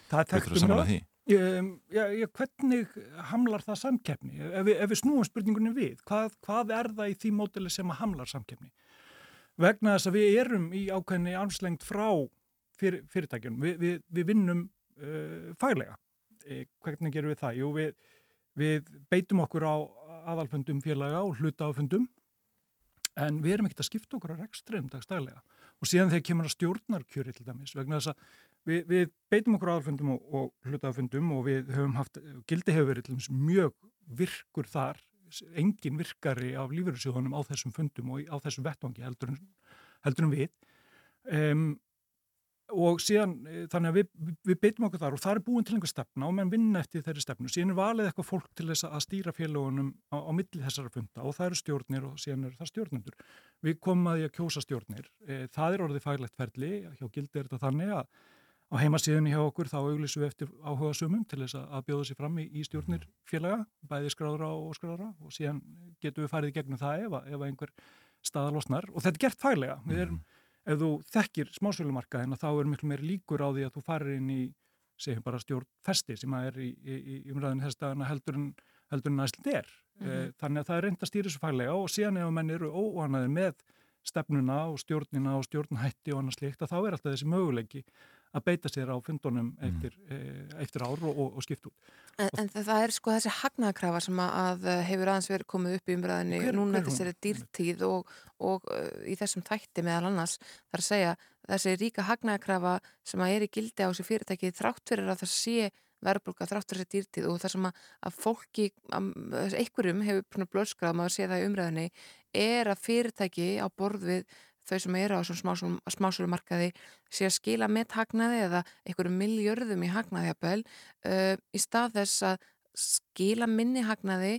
það er? Um, já, já, hvernig hamlar það samkeppni? Ef við, ef við snúum spurningunni við, hvað, hvað er það í því mótili sem að hamlar samkeppni? Vegna þess að við erum í ákveðinni armslengt frá fyr, fyrirtækjunum, við, við, við vinnum uh, faglega. E, hvernig gerum við það? Jú, við, við beitum okkur á aðalfundum félaga og hlutafundum en við erum ekkert að skipta okkur á rekstrum dagstælega og síðan þegar kemur að stjórnarkjöri til dæmis vegna þess að við, við beitum okkur á aðalfundum og, og hlutafundum og við höfum haft, gildi hefur verið til dæmis mjög virkur þar engin virkari af lífeyrissjóðunum á þessum fundum og á þessum vettvangi heldur en, heldur en við um, og síðan eh, þannig að við, við, beitum okkur þar og það er búin til einhver stefna og menn vinna eftir þeirri stefnu. Síðan er valið eitthvað fólk til þess að stýra félagunum á, á milli þessara funda og það eru stjórnir og síðan eru það stjórnendur. Við komum að því að kjósa stjórnir. E, það er orðið faglegt ferli. Hjá gildi er þetta þannig að á heimasíðunni hjá okkur þá auglísum við eftir áhuga sumum til þess að bjóða sér fram í, í stjórnir félaga, bæði skráðra og skráðra og síðan getum við ef, að- að þú þekkir smásölumarkaðina þá er miklu meiri líkur á því að þú farir inn í segjum bara stjórn festi sem að er í, í, í umræðinu þess dagana heldur en, heldur en æsland er. Mm Þannig að það er reynd að stýra þessu faglega og síðan ef menn eru óanaðir með stefnuna og stjórnina og stjórnhætti og annað slíkt að þá er alltaf þessi möguleiki að beita sér á fundunum eftir, mm. eftir ár og, og, og skipt út. En, en það er sko þessi hagnaðakrafa sem að, að hefur aðeins verið komið upp í umræðinni Hver- núna er þessari dýrtíð og, og uh, í þessum þætti meðal annars þar að segja þessi ríka hagnaðakrafa sem að er í gildi á þessu fyrirtæki þrátt fyrir að það sé verðbólka þrátt fyrir þessi dýrtíð og það sem að, að fólki, að, einhverjum hefur blöskrað, maður sé það í umræðinni er að fyrirtæki á borð við þau sem eru á þessum smásölumarkaði sé að skila með hagnaði eða einhverjum miljörðum í hagnaði jafnvel, uh, í stað þess að skila minni hagnaði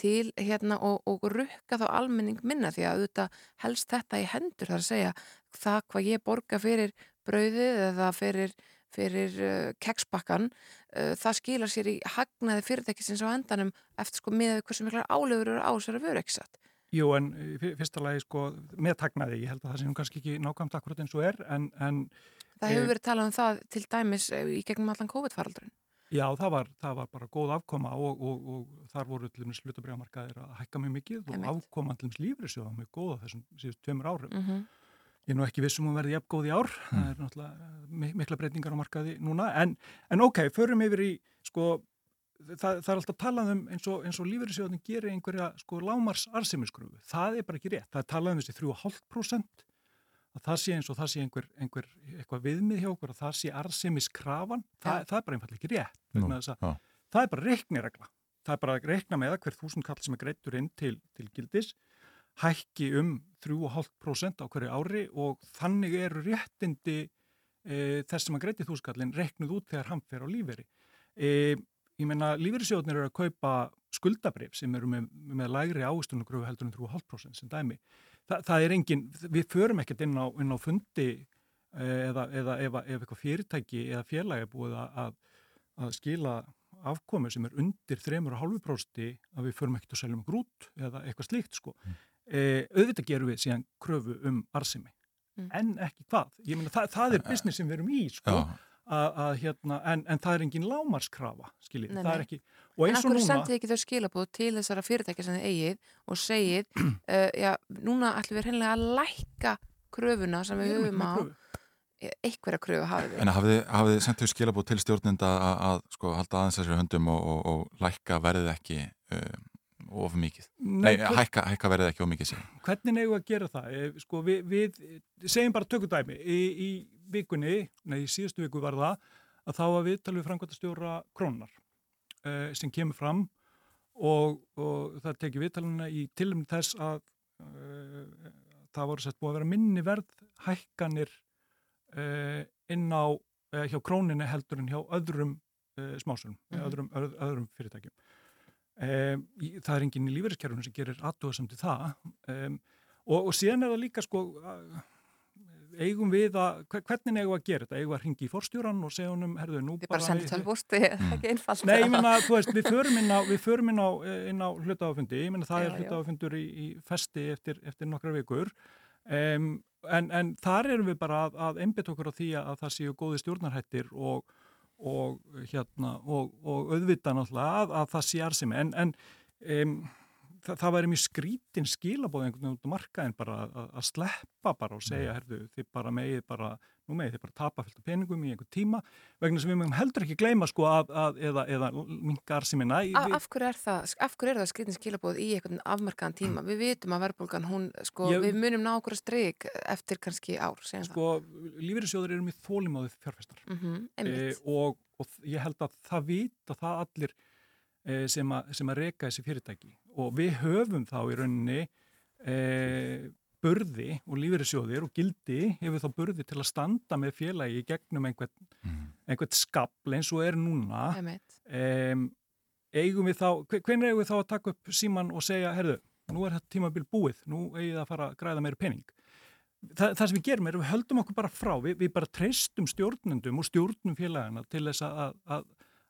til hérna og, og rukka þá almenning minna því að auðvitað helst þetta í hendur þar að segja það hvað ég borga fyrir brauðið eða fyrir, fyrir uh, keksbakkan uh, það skilar sér í hagnaði fyrirtækisins á endanum eftir sko með hversu miklar álefur eru á sér að vera ekki satt. Jú, en í fyr- fyrsta lagi sko með tagnaði, ég held að það sé nú kannski ekki nákvæmt akkurat eins og er, en, en Það hefur Eh, verið talað um það til dæmis eh, í gegnum allan COVID-faraldurinn. Já, það var, það var bara góð afkoma og, og, og þar voru til dæmis hlutabriðamarkaðir að hækka mjög mikið og afkoma til dæmis lífrisjóða mjög góð á þessum síðust tveimur árum. Mhm. Ég er nú ekki vissum að verði jafn góð í ár, það er náttúrulega mi- mikla breytingar á markaði núna, en, en ok, förum yfir í, sko, það, það er alltaf talað um eins og, og lífeyrisjóðin gerir einhverja, sko, lámars arsemiskröfu. Það er bara ekki rétt, það er talað um þessi 3,5% að það sé eins og það sé einhver, einhver eitthvað viðmið hjá okkur að það sé arsemiskrafan, það, það er bara einfallega ekki rétt, Nú, já. það er bara reikniregla. Það er bara að reikna með að hver þúsund kall sem er greittur inn til, til gildis hækki um 3,5% á hverju ári og þannig eru réttindi e, þess sem að greiti þúskallin reiknuð út þegar hann fer á lífeyri. E, ég meina, lífeyrissjóðnir eru að kaupa skuldabrif sem eru með, með lægri áistunargröfu heldur en 3,5% sem dæmi. Þa, það er engin, við förum ekkert inn á, inn á fundi e, eða, eða ef, ef eitthvað fyrirtæki eða félagi er búið að, að skila afkomu sem er undir 3,5% að við förum ekkert að seljum grút eða eitthvað slíkt sko. E, auðvitað gerum við síðan kröfu um arsimi Mm. en ekki hvað. Ég meina það, það er business sem við erum í sko. Já. Að, hérna, en, en það er engin lámarskrafa skiljið, það er ekki og En eins og akkur núna sendið þið ekki þau skilabóð til þessara fyrirtækja sem þið eigið og segið, uh, [CLEARS THROAT] já, núna ætlum við hreinlega að lækka kröfuna sem við höfum á, með kröfu. hafið við. En hafið þið sendt þau skilabóð til stjórninda að, að sko, halda aðeins þessari höndum og, og, og lækka verðið ekki uh, of mikið? Nei, hver- hækka, hækka verðið ekki of mikið sér. hvernig eigum við að gera það? Eh, Sko, við, við segjum bara tökudæmi í, í vikunni, nei, í síðustu viku var það að þá var við talið framkvæmtastjóra krónar uh, sem kemur fram og, og það tekið viðtalina í tilum þess að uh, það voru sett búið að vera minni verð hækkanir uh, inn á uh, hjá króninni heldur en hjá öðrum uh, smásum, Mhm. öðrum, öð, öðrum fyrirtækjum. Um, það er enginn í lífeyriskerfunu sem gerir aðdóðsam til það. Um, og, og síðan er það líka sko eigum við að, hve- hvernig eigum við að gera þetta? Eigum við að ringi í forstjóran og segja honum herðu, nú bara er. Nei, ég menna, þú veist, við förum inn á, við förum inn á, inn á hlutafafundi, ég menna það Já, er já. hlutafafundur í, í festi eftir, eftir nokkra vikur. Um, en, en þar erum við bara að, að einbytt okkur á því að það séu góði stjórnarhættir og, og hérna, og, og auðvita náttúrulega að, að það sé arsimi, en, en um, það, það væri mjög skrítin skilabóð einhvern veginn út á markaðin bara að, að sleppa bara og segja, herðu, þið bara megið bara, nú megið þið bara tapa fullt af peningum í einhvern tíma, vegna sem við mögum heldur ekki gleyma sko að, að eða, eða minka arsimina. Af, af hverju er það, af hverju er það skritin skilabóð í einhvern afmarkaðan tíma? Við vitum að verðbólgan, hún, sko, Ég- við munum ná okkur að strik eftir kannski ár, segjum Sko, lífeyrissjóður eru mjög þólimáðið fjárfestar. það. Mm e, einmitt. og, og ég held að það vita það allir e, sem, að, sem að reka þessi fyrirtæki og við höfum þá í rauninni e, burði og lífeyrissjóðir og gildi hefur þá burði til að standa með félagi í gegnum einhvern, Mm. einhvern skabl eins og er núna um, eigum við þá, hve- hvenær eigum við þá að taka upp síman og segja, herðu, nú er þetta tímabil búið, nú eigið að fara að græða meira pening. Þa, það sem við gerum er að við höldum okkur bara frá, við, við bara treystum stjórnendum og stjórnum félagana til þess að, að,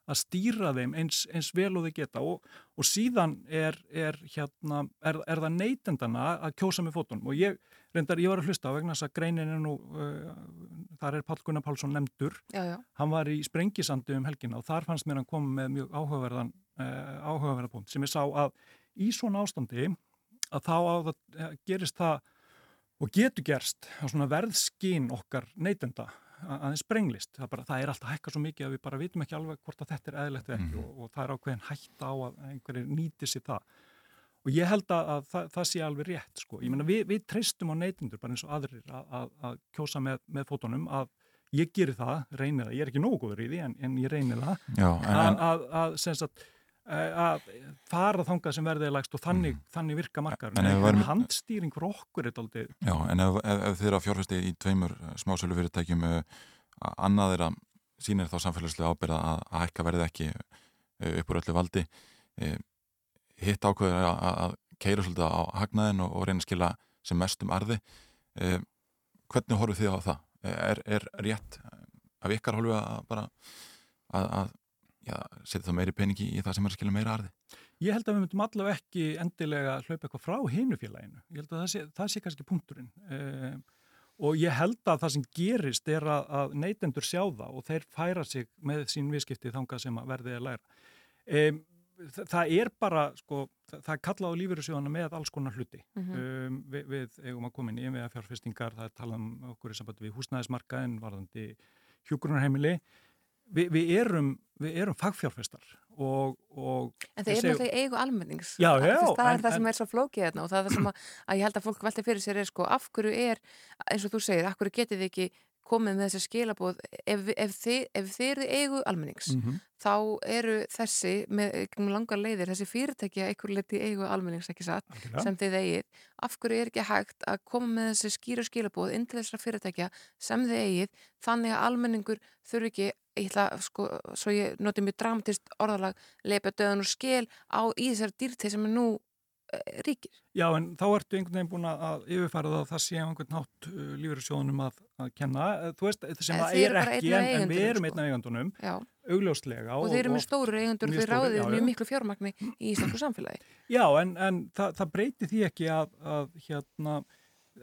að stýra þeim eins, eins vel og þau geta. Og, og síðan er, er, hérna, er, er það neytendana að kjósa með fótunum. Og ég, reyndar, ég var að hlusta vegna þess að greinin er nú, uh, þar er Pál Gunnar Pálsson nefndur. Já, já. hann var í sprengisandi um helgina og þar fannst mér hann koma með mjög áhugaverðan uh, áhugaverðan punkt sem ég sá að í svona ástandi að þá á það eh, gerist það og getur gerst á svona verðskinn okkar neytenda. að aðeins sprenglist. Það, bara, það er alltaf hækka svo mikið að við bara vitum ekki alveg hvort að þetta er eðlegt eða ekki og, og það er ákveðin hætta á að einhverjir nýti sér það. Og ég held að, að það, það sé alveg rétt sko. Ég meina við, við treystum á neytendur bara eins og aðrir að, að, að kjósa með, með fótunum að ég geri það, reyni það, ég er ekki nógu góður í því en, en ég reyni það Já, en, að, að, eh, að fara þangað sem verðið er lægst og þannig, þannig virka markar. En ef við værum- handstýring fyrir okkur er aldrei, já, en ef, ef, ef að fjárfesti í tveimur smásölu fyrirtækjum uh, annað er að sýnir þá samfélagslega ábyrða að, að hækka verðið ekki uh, upp úr öllu valdi uh, hitt ákveður að, að, keira svolítið á hagnaðin og, og reyna að skila sem mest um arði hvernig horfið þið á það? Er, er rétt af ykkar hálfu að bara að, að setja það meiri peningi í það sem er að skila meira arði? ég held að við myndum allavega ekki endilega hlaupa eitthvað frá hinu félaginu. Ég held að það sé, það sé kannski punkturinn. Um, og ég held að það sem gerist er að, að neytendur sjá það og þeir færa sig með sín viðskipti þangað sem að verðið er læra. Um, það er bara, sko, það, það er kallað á lífeyrissjóðana með alls konar hluti. Mhm. um, við, við eigum að koma inn í einvega fjárfestingar, það er talað um okkur í sambandi við húsnæðismarkaðin, varðandi hjúgrunarheimili. Vi, við, erum, við erum fagfjárfestar og, og En það er náttúrulega eigu almennings. Já, já, veist, Það en- er það sem er svo flókið þarna og það er það sem að, að ég held að fólk velta fyrir sér er sko af hverju er, eins og þú segir, af hverju getið þið ekki komið með þessi skilabóð ef, ef, þið, ef þið eru eigu almennings Mhm. þá eru þessi með, langar leiðir, þessi fyrirtækja einhver leiti í eigu almennings ekki satt Algjörlega. sem þið eigið, af hverju er ekki hægt að koma með þessi skýra skilabóð inn til þessara fyrirtækja sem þið eigið þannig að almenningur þurfi ekki ég ætla, sko, svo ég noti mjög dramatist orðalag, leipa döðan og skil á í þessari dýrtið sem er nú uh, ríkir. Já, en þá ertu einhvern veginn búin að- yfirfæra það að það sé á einhvern nátt uh, lífeyrissjóðunum að, að kenna. Eh, Þú veist, sem En það þið er ekki, en, en við erum sko. einn af eigandunum, Já. augljóslega. Og þeir eru með stóru eigendur, mjög þeir ráðið já, mjög já. miklu fjármagni í Íslandsku samfélagi. Já, en, en það, það breyti því ekki að, að hérna,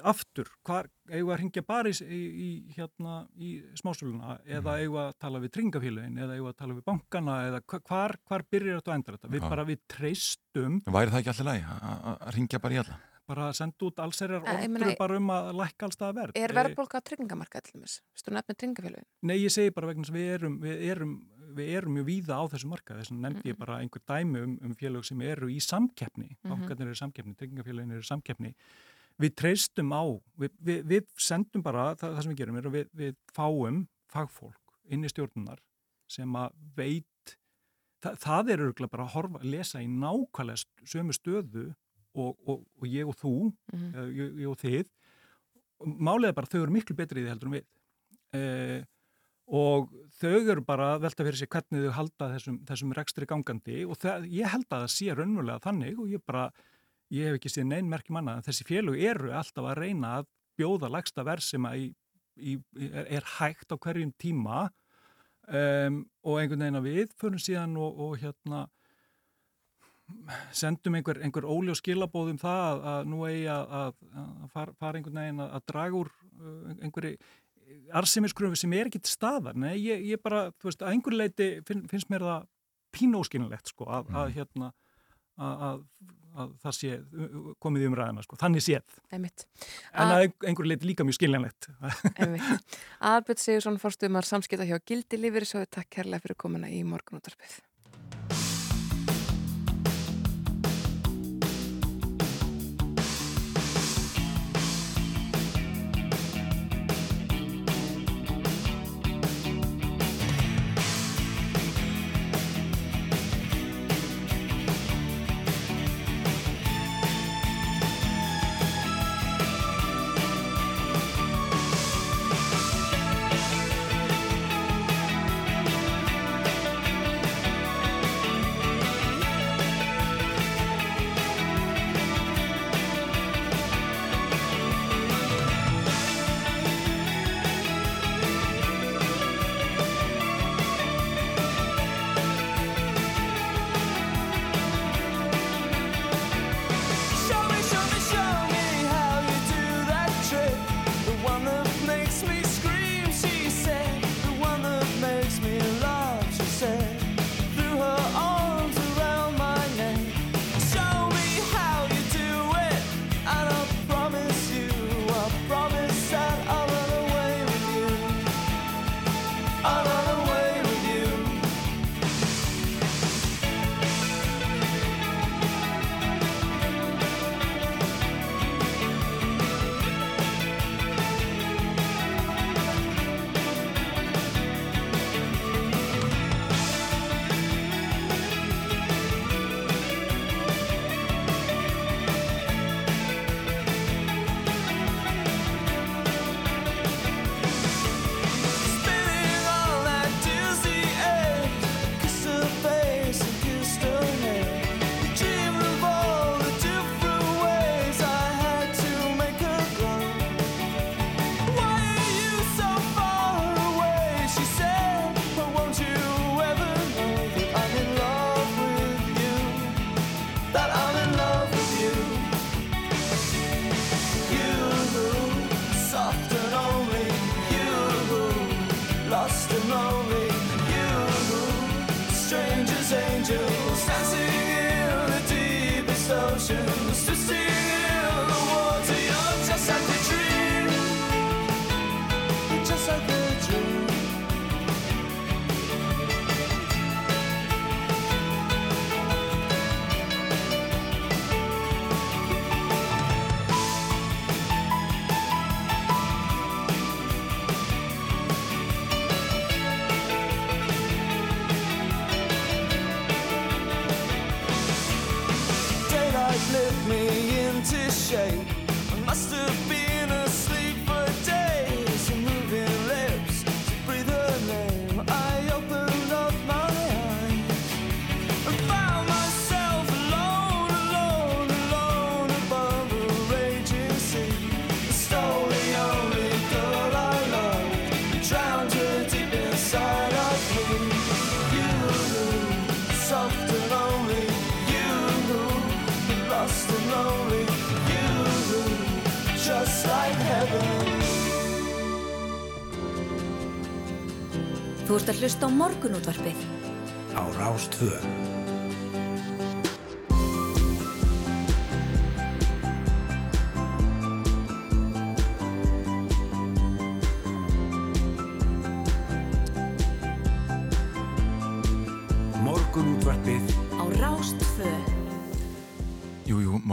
aftur, hvar, eigum við að ringja bara í, í, hérna, í smásöluna eða eigum við að tala við tringafélagin eða eigum við að tala við bankana eða hva- hvar, hvar byrjar þetta að endur þetta? Við bara, við treystum Væri það ekki alltaf lægi að ringja bara í alla? bara að senda út allserjar Eh, ég orður bara um að lækka alls það verð. Er verðbólka á tryggingamarka allir mis? Vistu nefnir tryggingafélagin? Nei, ég segi bara vegna við erum, við erum, við erum mjög víða á þessu marka. Þess vegna nefndi ég bara einhver dæmi um, um félög sem eru í samkeppni. Mhm. Bankarnir eru í samkeppni, tryggingafélagin eru í samkeppni. Við treystum á, við, við, við sendum bara, það, það sem við gerum er að við, við fáum fagfólk inn í stjórnunar sem að veit, það, það er örgulega bara að horfa, lesa í nákvæmlega sömu stöðu og, og, og ég og þú, Mhm. eða ég, ég og þið. Málið er bara þau eru miklu betri í því heldur en við. Eh, og þau eru bara velta fyrir sig hvernig þau halda þessum, þessum rekstri gangandi og það, ég held að það sé raunverulega þannig og ég bara, ég hef ekki séð neinn merkjum annað en þessi félög eru alltaf að reyna að bjóða lagsta verð sem að í, í, er, er hægt á hverjum tíma um, og einhvern veginn að við förum síðan og, og hérna sendum einhver, einhver óljó skilabóðum það að, að nú eigi að, að, að fara, fara einhvern veginn að, að draga úr uh, einhverju arsemiskröfu sem er ekki til staðar. Nei, ég, ég bara, þú veist, að einhver leiti finn, finnst mér það pínóskinnilegt, sko, að, að hérna, að, að, að það sé komið í umræðina, sko, þannig séð. Einmitt. En Að- að einhver leiti líka mjög skiljanlegt. [LAUGHS] Einmitt. Aðalbjörn Sigursson fórstumar samskipta hjá Gildi Lífeyrissjóði. Takk kærlega fyrir komuna í morgunútarpið.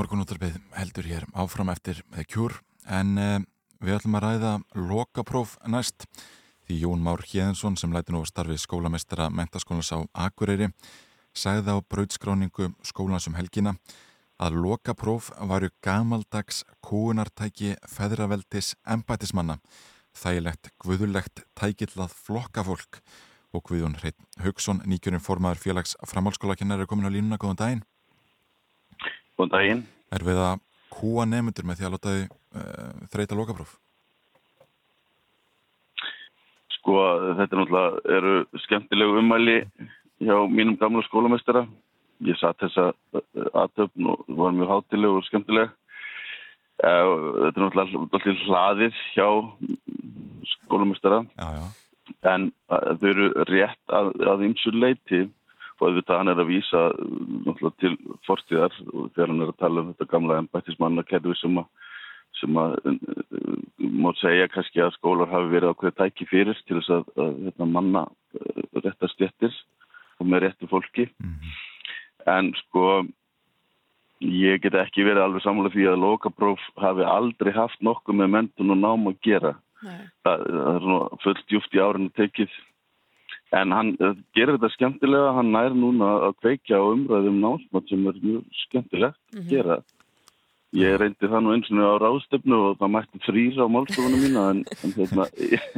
Morgunúttarpið heldur hér áfram eftir Cure en uh, við ætlum að ræða lokapróf næst því Jón Már Hjeðinsson sem læti nú að starfi skólamestara mentaskólans á Akureyri sagði á brautskráningu skólans um helgina að lokapróf varu gamaldags kúunartæki feðraveldis embætismanna þægilegt guðulegt tækill að flokka fólk og Guðjón Hreit Haugsson, nýkjörinn formaður félags framhalskólakennari er komin á línuna, góðan daginn Góðan daginn. Er við að kúa nefnundur með því að láta þau uh, þreita lokapróf? Sko, þetta er náttúrulega eru skemmtilegu ummæli hjá mínum gamla skólamestara. Ég satt þessa aðtöfn og var mjög hátileg og skemmtileg. Eh, Þetta er náttúrulega alltaf hlaðið hjá skólamestara. Já, já. En eh, þau eru rétt að, að ymsu leiti og auðvitað hann er að vísa eh, náttúrulega til fortíðar og þegar hann er að tala um þetta gamla embættismannakerfi sem að sem að má segja kannski að skólar hafi verið ákveð tæki fyrir til þess að, að hérna, manna uh, réttar stjettir og með réttu fólki. En sko ég get ekki verið alveg samlega því að lokapróf hafi aldrei haft nokkuð með mentun og nám að gera. Það, það er svona fullt djúft í árinu tekið. En hann uh, gerir þetta skemmtilega. Hann nær núna að kveikja á umræðum námsmátt sem er mjög skemmtilegt að gera Ég reyndi það nú eins og á ráðstefnu og það mætti frýra á málstofunum mína en, en hérna,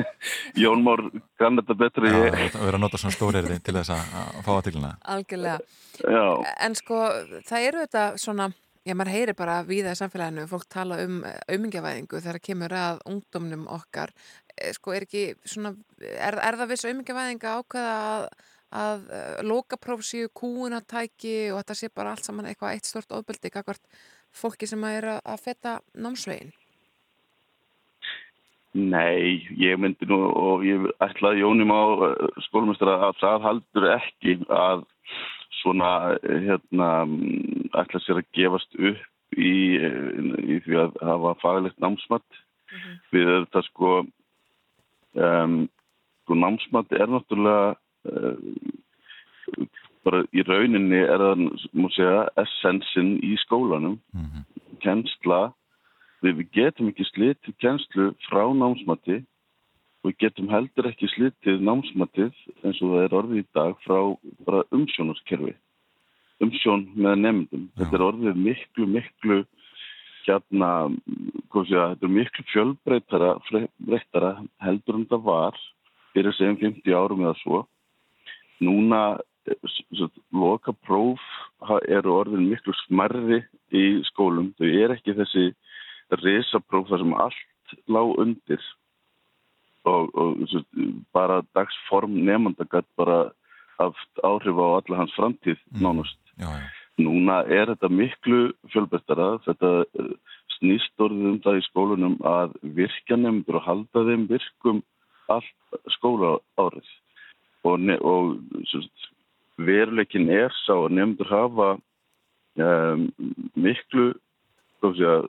[LAUGHS] Jón Már kann þetta betri Já, ég. það verður að nota svona stórerði til þess að, að fá aðtilina. Algjörlega. Já, En sko, það eru þetta svona, já, maður heyri bara víða í samfélaginu, fólk tala um aumingjavæðingu þegar kemur að ungdomnum okkar. Eh, Sko, er ekki svona, er, er það viss aumingjavæðing að ákveða að, að eh, lokapróf séu kúunatæki og þetta sé bara allt saman eitthvað eitt stort ofbeldi, fólki sem að er að, feta námsvegin? nei, ég myndi nú og ég ætlaði Jónum á skólumestara að það haldur ekki að svona hérna ætla sér að gefast upp í, í því að hafa faglegt námsmatt við þetta sko um, sko námsmatt er náttúrulega uh, bara í rauninni er það, má segja, essensin í skólanum, kennsla, við, getum ekki slitið kennslu frá námsmatti við getum heldur ekki slitið námsmattið eins og það er orðið í dag frá bara umsjónarskerfi, umsjón með nefndum. Þetta er orðið miklu, miklu hérna, hvað sé að þetta er miklu fjölbreytara breytara heldur en það var fyrir segjum 50 árum eða svo. Núna loka próf eru orðin miklu smerri í skólum. Þau er ekki þessi risapróf þar sem allt lág undir og, og svo, bara dagsform nefnda gætt bara haft áhrif á alla hans framtíð nánast. Já, já. Núna er þetta miklu fjölbestara, þetta eh, snýst orðið um það í skólunum að virkja nefndur og halda þeim virkum allt skóla árið og, og svo, veruleikin er sá að nefndur hafa um, miklu að,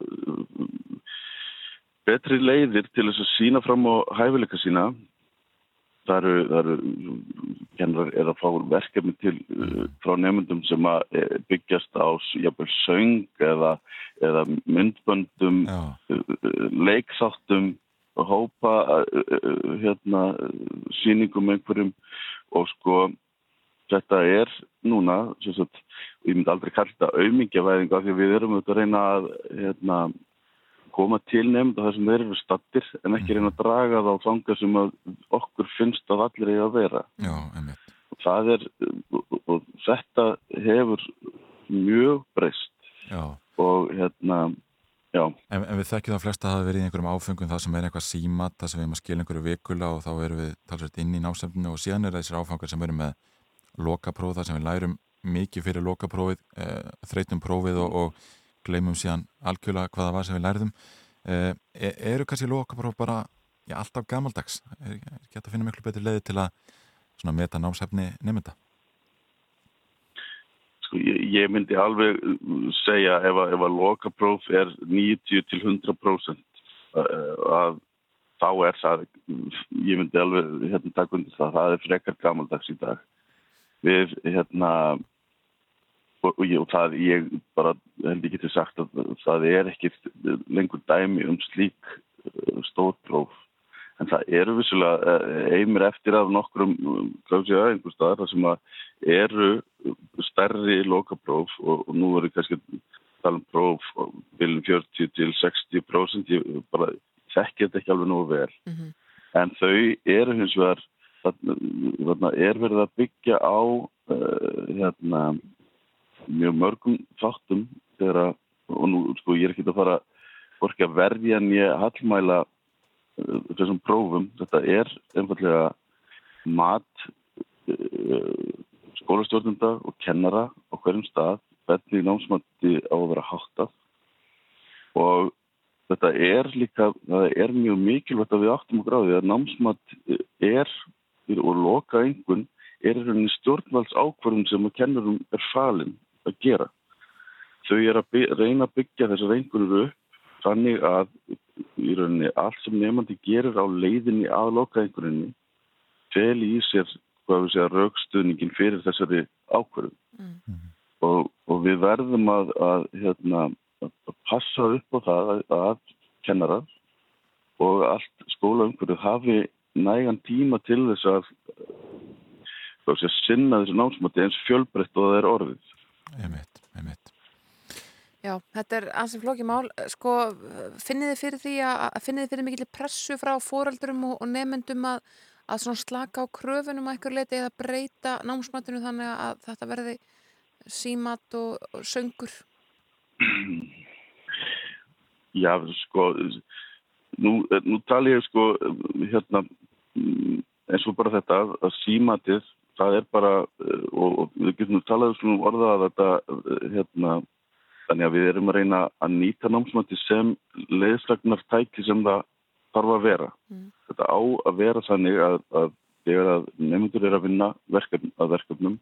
betri leiðir til þess að sína fram á hæfileika sína. Það eru, það eru kennar er að fá verkefni til uh, frá nefndum sem að eh, byggjast á jafnvel söng eða, eða myndböndum Já, uh, leikþáttum hópa hérna, sýningum einhverjum og sko þetta er núna sem sagt, ég myndi aldrei kalla þetta aumingjavæðinga því við erum auðvitað að reyna að hérna, koma til nefnd þar sem þeir eru stattir en ekki reyna að draga þá þanga sem að okkur finnst að allir eiga að vera. Já, og það er og, og þetta hefur mjög breyst. Og hérna já, En, en við þekkjum það flesta að hafa verið í einhverjum áfengum það sem er eitthvað símat, það sem við erum að skilja einhverju vikula og þá erum við talsvægt inn í násemninu og síðan er þessir áfangar sem eru með lokapróf, það sem við lærum mikið fyrir lokaprófið, e, þreytum prófið og, og gleymum síðan algjörlega hvað það var sem við lærðum. E, e- eru kannski lokapróf bara já, alltaf gamaldags? Er, gett að finna miklu betur leiði til að meta námsefni nefnda? sko, ég, myndi alveg uh, segja ef að, að lokapróf er 90 til 100% uh, að þá er það, ég myndi alveg hérna taka undir það, það er frekar gamaldags í dag. Við hérna og, og, og það ég bara held ekki til sagt að það er ekki lengur dæmi um slík uh, stórpróf en það eru vissulega uh, einmir eftir af nokkrum gáðsja einhver staðar þar sem að eru stærri lokapróf og, og nú eru kannski tala um próf bilin 40 til 60% ég bara þekki þetta ekki alveg nógu vel Mhm. en þau eru hins vegar þarna er verið að byggja á uh, hérna mjög mörgum þáttum þegar og nú sko ég er ekki að fara hvorki að verja nýja hallmæla uh, þessum prófum, þetta er einfallega mat uh, skólastjórnunda og kennara á hverjum stað, hvernig námsmatti á að vera háttað. Og þetta er líka, það er mjög mikilvægt að við áttum á því að námsmatt er og loka einhvern er rauninni stjórnvalds ákvarðum sem að kennurum er falin að gera. Þau er að by, reyna að byggja þessar einhvernur upp þannig að í rauninni allt sem nefnandi gerir á leiðinni að loka einhverjunni fel í sér hvað við segja raukstuðningin fyrir þessari ákvarðum. Mm. Og, og við verðum að, að, hérna, að passa upp á það að, að kennarar og allt skólaumhverju hafi nægan tíma til þess að hvað sé, sinna þessu námsmati eins fjölbreytt og það er orðið. Einmitt, einmitt. Já, þetta er ansið flókið mál. Sko, finnið þið fyrir því að, að finnið þið fyrir mikill pressu frá fóreldurum og, og nefnendum að, að svona slaka á kröfunum að ykkur leiti eða breyta námsmatinu þannig að þetta verði símat og, og söngur? Já, sko, nú, nú tala ég sko, hérna, eins og bara þetta að símatið, það er bara, og, og við getum talað um orða að þetta, hérna, þannig að við erum að reyna að nýta námsmati sem leiðslagnar tæki sem það þarf að vera. Mm. Þetta á að vera þannig að, að þegar að nefndur er að vinna verkefn, að verkefnum,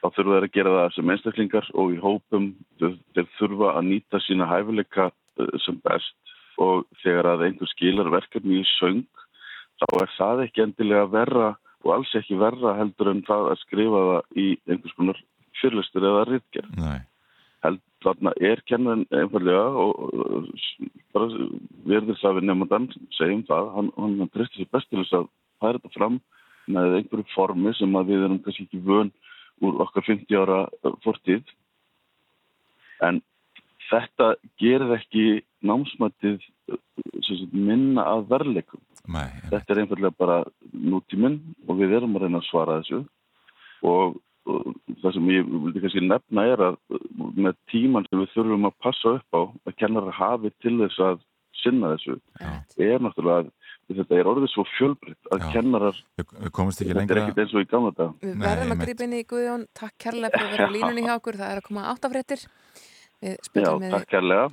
þá þurfa þeir að gera það sem einstaklingar og í hópum þeir, þurfa að nýta sína hæfileika uh, sem best og þegar að einhver skilar verkefni í söng þá er það ekki endilega verra og alls ekki verra heldur en það að skrifa það í einhvers konar fyrirlistur eða rittgerð. Nei. Held, þarna er kennan einfallega og, bara verður það við nefndan segjum það, hann, hann tristir sér best til þess að færa þetta fram með einhverju formi sem að við erum kannski ekki vön úr okkar 50 ára fortíð en þetta gerir ekki námsmættið sagt, minna að verleikum Nei, þetta er einfallega bara nútíminn og við erum að reyna að svara þessu og, og það sem ég vildi kannski nefna er að með tíman sem við þurfum að passa upp á að kennarar hafi til þess að sinna þessu Já. er náttúrulega að þetta er orðið svo fjölbreytt að Já. kennarar þetta er ekkert eins og í gamla dag Við verðum að grípa inn í Guðjón. Takk kærlega fyrir að vera línunni hjá okkur. Það er að koma áttafréttir. Við Já, spilum með takk kærlega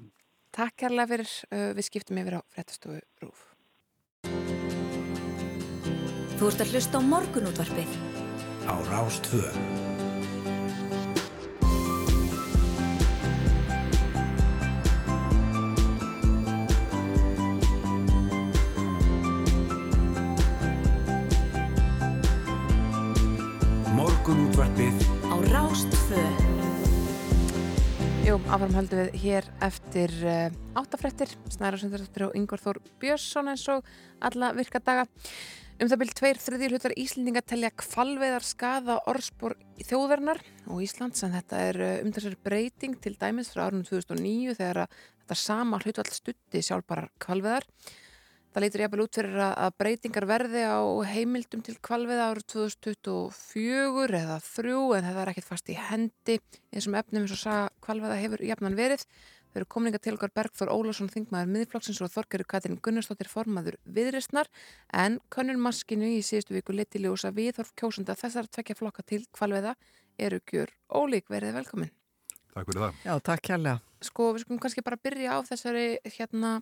Takk kærlega fyrir. Uh, við skiptum yfir á fréttastofu Rúf. Þú ert að hlusta á morgunútvarpið. á Rástvö. Jú, áfram höldum við hér eftir uh, áttafrættir, Snæra Sundardóttir og Yngvar Þór Björnsson eins og alla virka daga. Um það byrjum tveir þriðjur hlutar Íslendinga telja kvalveðar skada orðspor þjóðvernar og Íslands en þetta er uh, umtalsverð breyting til dæmis frá árunum 2009 þegar þetta sama hlutvall stutti sjálfbarar kvalveðar. Það lítur jafnvel út fyrir að að breytingar verði á heimildum til kvalviða árið 2024 eða 3 en það er ekkert fast í hendi eins og efnum eins og saga kvalviða hefur jafnan verið. Þau eru komninga til okkar Bergþór Ólásson, þingmaður miðflokksins og Þorgeru Katrin Gunnarsdóttir formaður viðristnar en könnun maskinu í síðustu viku liti ljósa viðhorf kjósunda þessar tvekja flokka til kvalviða eru gjör ólík verið velkomin. Takk fyrir það. Já, takk kærlega. Sko, við skulum kannski bara byrja á þessari hérna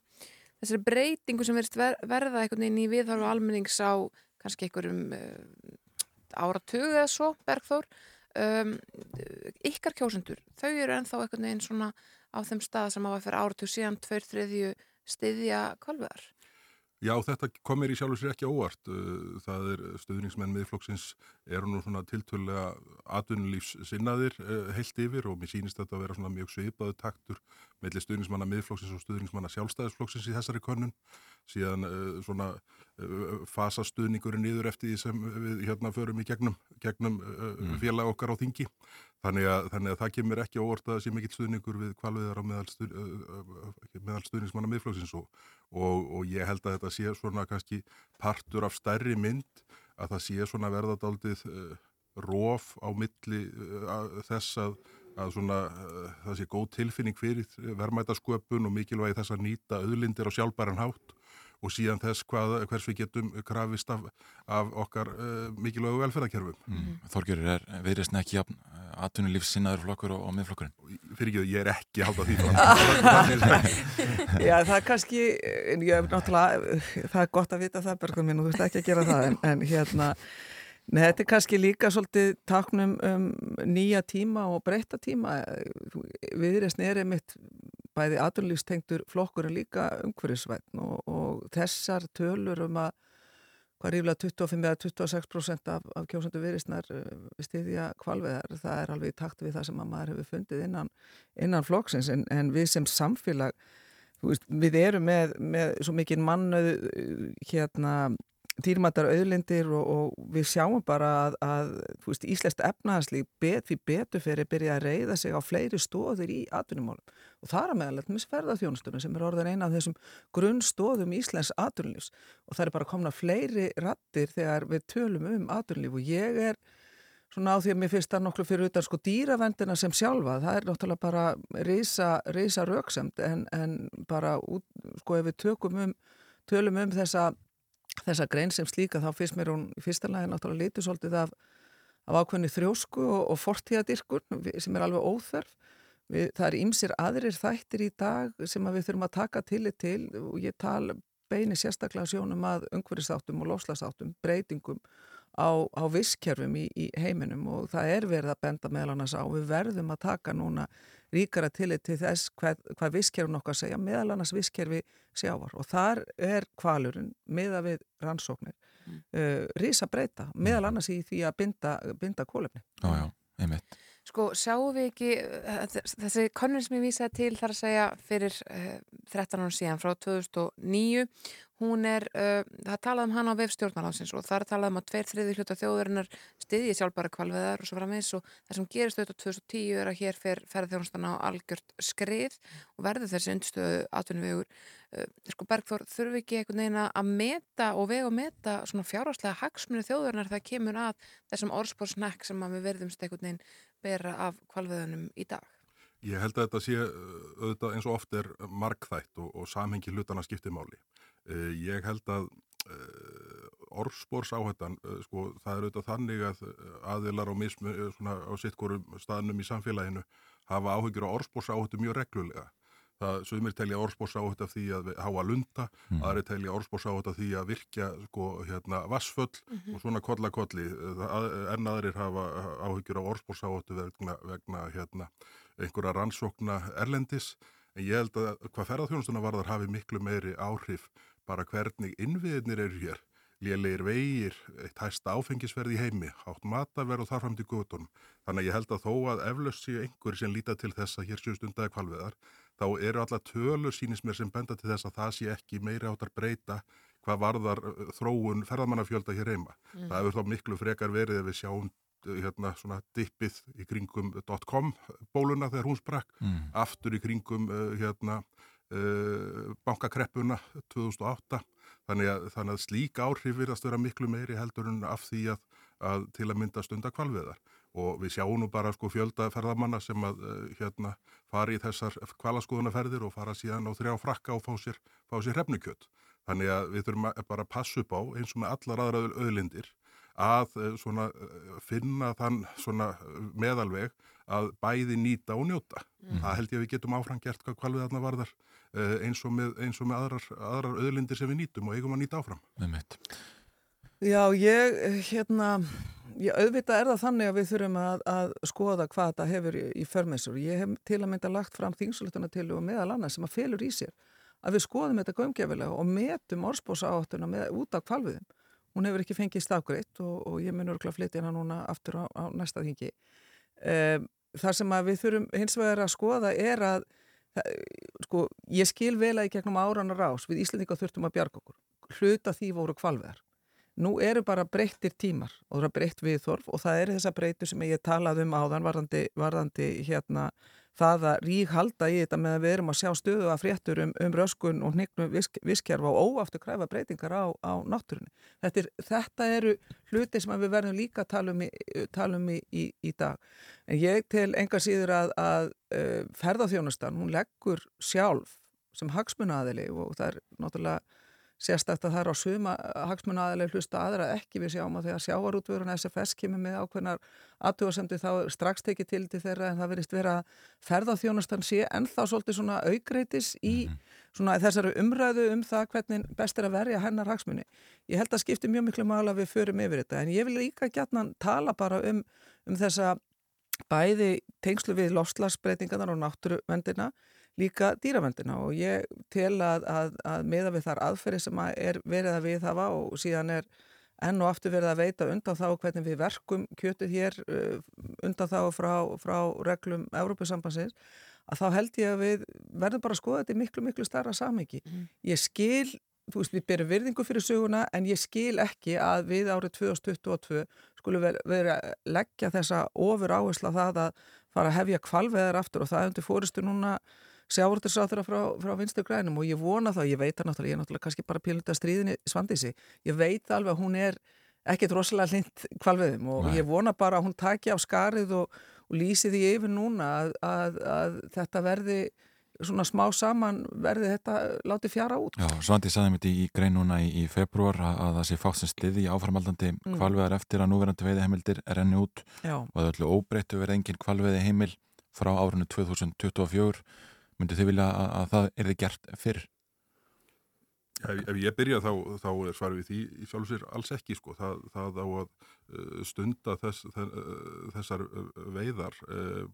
þessari breytingu sem verist ver verða einhvern veginn í viðhorfu almennings á kannski einhverjum uh, áratug eða svo, Bergþór um, ykkar kjósendur þau eru ennþá einhvern veginn svona á þeim stað sem á að fyrir áratug síðan tveir þriðju stiðja kvalveðar Já, þetta komir í sjálfur sér ekki óvart. Uh, Það er stöðningsmenn miðflokksins eru nú svona tiltölulega atvinnulífs sinnaðir uh, heilt yfir og mér sýnist þetta að vera svona mjög svipaðu taktur mellir stöðningsmanna miðflokksins og stöðningsmanna sjálfstæðisflokksins í þessari könnun. Síðan uh, svona fasa stöðningurinn niður eftir því sem við hérna förum í gegnum, gegnum mm. félag okkar á þingi. Þannig að, þannig að það kemur ekki óvart að það sé mikill stuðningur við kvalviðar á meðal, stuð, meðal stuðningsmanna miðflokksins og, og, og ég held að þetta sé svona kannski partur af stærri mynd að það sé svona verðadaldið uh, róf á milli uh, þess að, að svona, uh, það sé góð tilfinning fyrir verðmætasköpun og mikilvægi þess að nýta auðlindir á sjálfbæran hátt og síðan þess hvað, hvers við getum krafist af, af okkar uh, mikilvægu velferðarkerfum. Mm. Þorgjörður, er viðreysni ekki aðtunulífs sinnaður flokkur og, og miðflokkurinn? Fyrir ekki, ég er ekki að halda því. [LAUGHS] Já, það er kannski, ég er náttúrulega, það er gott að vita það, Bergum minn, og þú veist ekki að gera það, en, en hérna, Nei, þetta er kannski líka svolítið taknum um nýja tíma og breyta tíma. Viðreysni er einmitt bæði aturlýfstengtur flokkur en líka umhverfisvætn og, og þessar tölur um að hvað ríflega 25 eða 26% af, af kjósandu viðreysnar stiðja kvalveðar, það er alveg takt við það sem að maður hefur fundið innan, innan flokksins en, en við sem samfélag, veist, við erum með, með svo mikið mannuð hérna dýrmættar auðlindir og, og við sjáum bara að, að veist, Íslandst efnaðarslík bet, fyrir að byrja að reyða sig á fleiri stóðir í atvinnumálum. Og það er að meðalegt með sverðarþjónustunum sem er orðan eina af þessum grunnstóðum Íslands atvinnulífs. Og það er bara komna fleiri rattir þegar við tölum um atvinnulíf. Og ég er svona á því að mér finnst það nokklu fyrir utan sko dýravendina sem sjálfa, það er náttúrulega bara reysa, reysa rauksemt en, en bara út, sko ef við tökum um, tölum um þessa þessa grein sem slíka þá fyrst mér hún í fyrsta lagi náttúrulega litur svolítið af, af ákveðni þrjósku og, og fortíðadirkun sem er alveg óþörf. Við, það er ymsir aðrir þættir í dag sem við þurfum að taka tillit til og ég tal beini sérstaklega sjónum að umhverfistáttum og lofslagsáttum, breytingum á, á visskerfum í, í heiminum og það er verið að benda meðal annars á. Við verðum að taka núna ríkara tillit til þess hvað, hvað visskerfun okkar segja, meðal annars visskerfi sjávar og þar er kvalurinn miða við rannsóknir mm. uh, rísa breyta, meðal annars í því að binda, binda kólefni. Já, já, einmitt. Sko, sjáum við ekki, þessi konun sem ég vísaði til þar að segja fyrir uh, 13 árum síðan frá 2009, hún er, uh, það talaði um hana á vefstjórnarhansins og þar talaði um að tveir þriði hluta þjóðurinnar stiðið sjálfbara kvalveðar og svo framins og það sem gerist auðvitað 2010 er að hér fer ferðarþjónustan á algjört skrið og verður þessi undstöðu atvinnuvegur. Uh, sko Bergþór, þurfi ekki einhvern veginn að meta og vega og meta svona fjárháslega hagsmunni þjóðurinnar það kemur að þessum orðspórsnekk sem að við verðumst einhvern veginn bera af kvalveðunum í dag? Ég held að þetta sé auðvitað eins og oft er markþætt og, og samhengi hlutana skiptimáli. Uh, ég held að uh, orðspórsáhættan, uh, sko, það er auðvitað þannig að aðilar á, mismu, svona, á sittkorum staðnum í samfélaginu hafa áhyggjur á orðspórsáhættu mjög reglulega. Það sumir telja orðspórsáhætt af því að háa lunda, mm. aðri telja orðspórsáhætt af því að virkja sko, hérna, vassföll mm -hmm. og svona kollakolli. En aðrir hafa áhyggjur á orðspórsáhættu vegna, vegna hérna, einhverja rannsókna erlendis. En ég held að hvað ferðarþjónustuna varðar hafi miklu meiri áhrif bara hvernig innviðinir eru hér. lélegir vegir, eitt hæsta áfengisverð í heimi, hátt mataverð og þarfram til gutunum. Þannig að ég held að þó að eflaust séu einhver sem líta til þess að hér séu stundaði kvalveðar, þá eru alla tölur sínist mér sem benda til þess að það sé ekki meiri áttar breyta hvað varðar þróun ferðamannafjölda hér heima. Mm. Það hefur þá miklu frekar verið ef við sjáum hérna svona dippið í kringum .com bóluna þegar hún sprakk, Mm. aftur í kringum hérna bankakreppuna 2008 þannig að, þannig að slík áhrif virðast vera miklu meiri heldur en af því að, að til að mynda stunda kvalveðar og við sjáum nú bara sko fjölda ferðamanna sem að uh, hérna fari í þessar kvalaskoðunaferðir og fara síðan á þrjá frakka og fá sér, fá sér hrefnukjött þannig að við þurfum að bara passa upp á eins og með allar aðra auðlindir að uh, svona uh, finna þann svona meðalveg að bæði nýta og njóta. Mhm. Það held ég að við getum áfram gert hvað kvalvið þarna varðar eins og með, eins og með aðrar, aðrar auðlindir sem við nýtum og eigum að nýta áfram. Með mitt. Já, ég, hérna, ég auðvitað er það þannig að við þurfum að, að skoða hvað þetta hefur í, í förmessur. Ég hef til að mynda lagt fram þingsulutuna til og meðal annars sem að felur í sér að við skoðum þetta gömgefilega og metum orðspósa áttuna með, út af kvalviðum. Hún hefur ekki fengið stafgreitt og, og ég mun örgulega flytja hana núna aftur á, á næsta þingi. Um, þar sem að við þurfum hins vegar að skoða er að það, sko, ég skil vel að í gegnum áranar rás við Íslandika þurftum að bjarga okkur. Hluta því voru kvalviðar. Nú eru bara breyttir tímar og það er breytt viðþorf og það eru þessa breytu sem ég talaði um áðan varðandi, varðandi hérna það að rík halda í þetta með að við erum að sjá stöðu að fréttur um, um röskun og hnignum visk, viskjarfa og óaftur kræfa breytingar á, á náttúrunni. Þetta, er, þetta eru hluti sem við verðum líka að tala um í, tala um í, í, í dag. En ég tel enga síður að, að ferðarþjónustan, hún leggur sjálf sem hagsmunaðili og það er náttúrulega sérstætt að það er á suma hagsmunaðileg hlusta aðra ekki við sjáum að þegar sjávarútvörun SFS kemur með ákveðnar aðtjóðasemdi þá strax tekið til til þeirra en það verist vera ferðarþjónustan sé ennþá svolítið svona augreitis í svona þessari umræðu um það hvernig best er að verja hennar hagsmunni. Ég held að skipti mjög miklu mála að við förum yfir þetta en ég vil líka gætna tala bara um, um þessa bæði tengslu við lofslagsbreytingarnar og náttúruvendina líka dýravendina og ég tel að, að, að meða við þar aðferði sem að er verið að við hafa og síðan er enn og aftur verið að veita undan þá hvernig við verkum kjötið hér uh, undan þá frá, frá reglum Európusambansins að þá held ég að við verðum bara að skoða þetta í miklu, miklu starra samhengi. Ég skil, þú veist, við berum virðingu fyrir söguna en ég skil ekki að við árið 2022 skulum vera að leggja þessa ofur áhersla það að fara að hefja kvalveðar aftur og það undir fóristu núna sjávortisráþurra frá, frá vinstur grænum og ég vona það, ég veit það náttúrulega, ég er náttúrulega kannski bara pílunda stríðinni svandísi, ég veit alveg að hún er ekkert rosalega hlind kvalveðum og Nei. ég vona bara að hún taki á skarið og, og lýsi því yfir núna að, að, að þetta verði svona smá saman verði þetta láti fjara út. Já, Svandi sagði mér í grein núna í, í februar að, að það sé fátt sem sliði í áframaldandi Mm. kvalveðar eftir að núverandi veiðheimildir renni út Já. og að öllu óbreyttu verið engin kvalveði heimil frá árinu 2024 myndi þið vilja að, að það er þið gert fyrr? Ef, ef ég byrja þá, þá er svarið við því í sjálf sér alls ekki sko. Það, það á að uh, stunda þess, uh, þessar uh, veiðar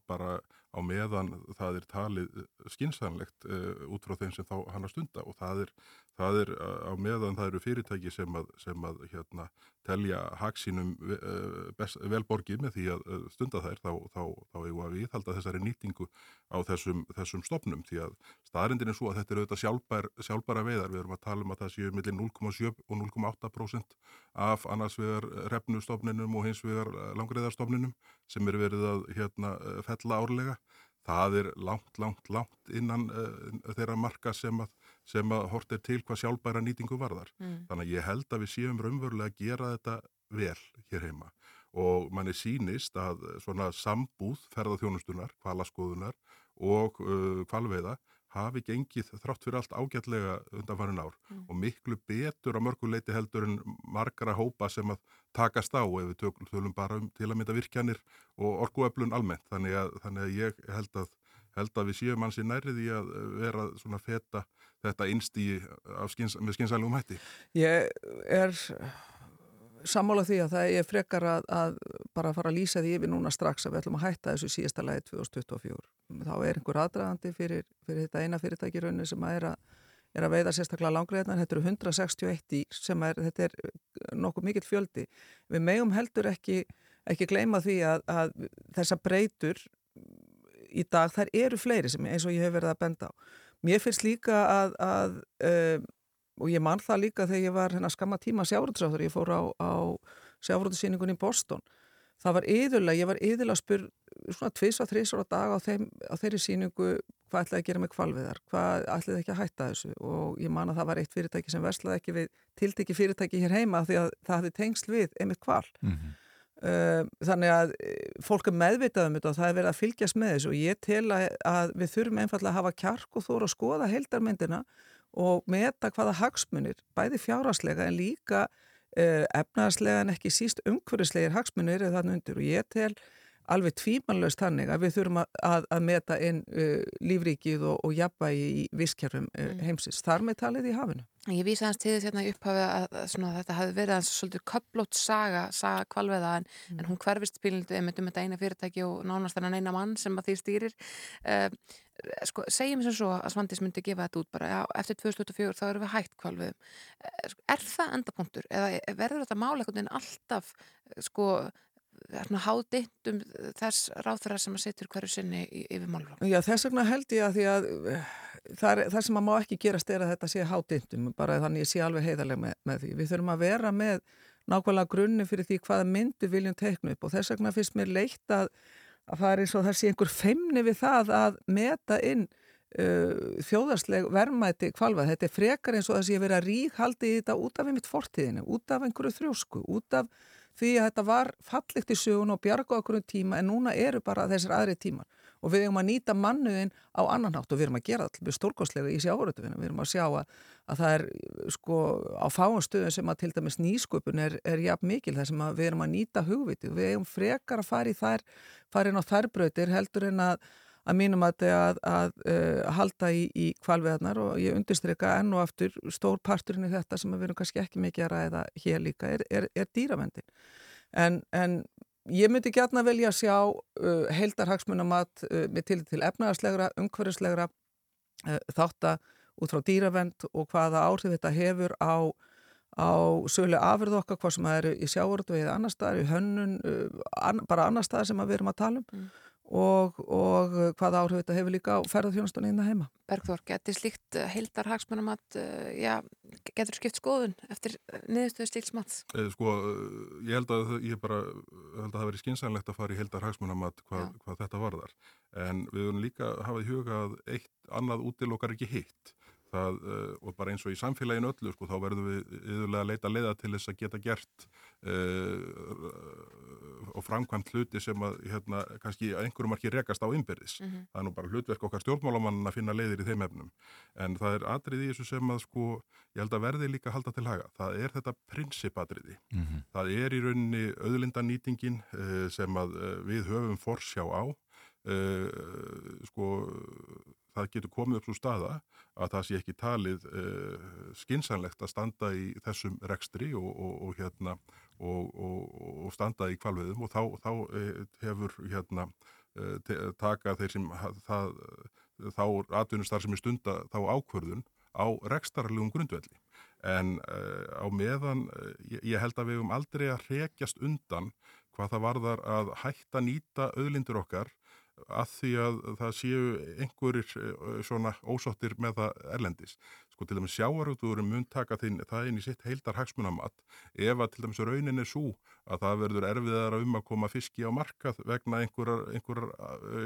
bara á meðan það er talið skinsanlegt út frá þeim sem þá hann að stunda og það er, það er á meðan það eru fyrirtæki sem að, sem að hérna, telja haksínum uh, best, velborgið með því að uh, stunda þær þá, þá, þá eigum að viðhalda þessari nýtingu á þessum, þessum stopnum því að staðrindin er svo að þetta er auðvitað sjálfbær, sjálfbæra veiðar, við erum að tala um að það séu millir 0,7 og 0,8% af annars vegar refnustofninum og hins vegar langriðarstofninum sem er verið að hérna, fella árlega. Það er langt, langt, langt innan uh, þeirra marka sem að, sem að hort er til hvað sjálfbæra nýtingu varðar. Mm. Þannig að ég held að við séum raunverulega að gera þetta vel hér heima og manni sínist að svona sambúð ferðarþjónustunar, kvalaskoðunar og uh, kvalveiða hafi gengið þrátt fyrir allt ágætlega undanfærin ár Mm. og miklu betur á mörguleiti heldur en margara hópa sem að takast á ef við tökum, tölum bara um til að mynda virkjanir og orkuöflun almennt þannig að, þannig að ég held að, held að við séum hansi nærið í að vera svona feta þetta innst í skins, með skynsælugum hætti. Ég er sammála því að það er frekar að, að bara fara að lýsa því yfir núna strax að við ætlum að hætta þessu síðasta lagi 2024. Þá er einhver aðdragandi fyrir, fyrir þetta eina fyrirtæki raunni sem að er að er að veiða sérstaklega langriðnar, þetta eru 161 dýr sem er, þetta er nokkuð mikill fjöldi. Við megum heldur ekki, ekki gleyma því að, að þessa breytur í dag, þær eru fleiri sem eins og ég hef verið að benda á. Mér finnst líka að, að um, og ég man það líka þegar ég var hérna skamma tíma sjávrúðsráður, ég fór á, á sjávrúðsýningun í Boston. Það var yðurlega, ég var yðurlega að spur svona tvis og þrís ára dag á, þeim, á þeirri síningu hvað ætlaði að gera með kvalviðar, hvað ætlaði ekki að hætta þessu og ég man að það var eitt fyrirtæki sem verslaði ekki við tiltekki fyrirtæki hér heima því að það hafði tengsl við einmitt kval. Mm -hmm. Uh, þannig að uh, fólk er meðvitað um þetta og það er verið að fylgjast með þessu og ég tel að, við þurfum einfallega að hafa kjark og þóra að skoða heildarmyndina og meta hvaða hagsmunir, bæði fjáraslega en líka uh, efnaðslega en ekki síst umhverfislegir hagsmunir er þannig undir og ég tel alveg tvímanlaust þannig að við þurfum að, að, að meta inn lífríkið og, og jafnvægi í visskerfum mm. heimsins, þar með talið í hafinu. Ég vísa hans til þess hérna upphafi að, að svona, þetta hafi verið hans svolítið köplót saga, saga kvalveða en, mm. en hún hverfist spilndu um þetta eina fyrirtæki og nánast þannig eina mann sem að því stýrir. Uh, sko, segjum sem svo að Svandis myndi gefa þetta út bara, já, eftir 2024 þá erum við hægt kvalveðum. Uh, er það endapunktur eða verður þetta máleikundin alltaf sko hádeitt um þess ráþara sem að setja hverju sinni yfir málflokk? Já, þess vegna held ég að því að það, er, það sem að má ekki gerast er að þetta sé hádeintum, bara þannig ég sé alveg heiðarlega með, með því. Við þurfum að vera með nákvæmlega grunni fyrir því hvaða myndu viljum teikna upp og þess vegna finnst mér leitt að, að það er eins og það sé einhver feimni við það að meta inn uh, þjóðarsleg verðmæti kvalvað. Þetta er frekar eins og þess að ég verið að ríkhaldi í þetta út af einmitt fortíðinu, út af einhverju þrjósku, út af því að þetta var fallikt í sögun og bjarga okkur um tíma en núna eru bara þessir aðri tímar. Og við erum að nýta mannuðin á annan hátt og við erum að gera allir stórkostlega í sjáurötuðinu, við erum að sjá að, að það er sko á fáum stöðum sem að til dæmis nýsköpun er, er jafn mikil þar sem við erum að nýta hugviti við erum frekar að fara í þær fara inn á þærbröytir heldur en að að mínum að, að, að uh, halda í, í kvalveðnar og ég undirstryka enn og aftur stór parturinn í þetta sem við erum kannski ekki mikið að ræða hér líka er, er, er dýravendin en, en ég myndi gætna velja að sjá uh, heildarhagsmunamat uh, með til til efnaðarslegra, umhverfislegra þátt að út frá dýravend og hvaða áhrif þetta hefur á á sölu afurð okkar, hvað sem það eru í sjáurðu eða annar staðar, í hönnun an, bara annar staðar sem við erum að tala um. Mm og, og hvaða áhrif þetta hefur líka á ferðarþjónastunni inn að heima. Bergþór, getur slíkt heildar hagsmunamat, já, getur skipt skoðun eftir niðurstöðu stílsmats? Eh, sko, ég held að ég bara, held að það veri skynsænlegt að fara í heildar hagsmunamat hvað, hvað þetta varðar, en við höfum líka hafað í huga að eitt annað útilokkar ekki hitt. Það, uh, og bara eins og í samfélaginu öllu sko, þá verðum við yfirlega að leita leiða til þess að geta gert uh, og framkvæmt hluti sem að hérna, kannski einhverjum marki rekast á ymbirðis. Mm -hmm. Það er nú bara hlutverk okkar stjórnmálamann að finna leiðir í þeim efnum. En það er atrið í þessu sem að sko, ég held að verði líka að halda til haga. Það er þetta prinsipatriði. Mm -hmm. Það er í rauninni auðlindanýtingin uh, sem að við höfum forsjá á. sko það getur komið upp svo staða að það sé ekki talið uh, skinsanlegt að standa í þessum rekstri og, og, og, hérna, og standa í kvalveðum og þá, þá uh, hefur hérna, uh, taka þeir sem það, þá atvinnustar sem er stunda þá ákvörðun á rekstarlegum grundvelli. En á meðan, ég, ég held að við hefum aldrei að rekjast undan hvað það varðar að hætta nýta auðlindur okkar að því að það séu einhverjir svona ósáttir með það erlendis. Sko til dæmis sjáarútuðurum mun taka þinn, það inn í sitt heildar hagsmunamatt ef að til dæmis raunin er svo að það verður erfiðar um að koma fiski á markað vegna einhverjar einhver,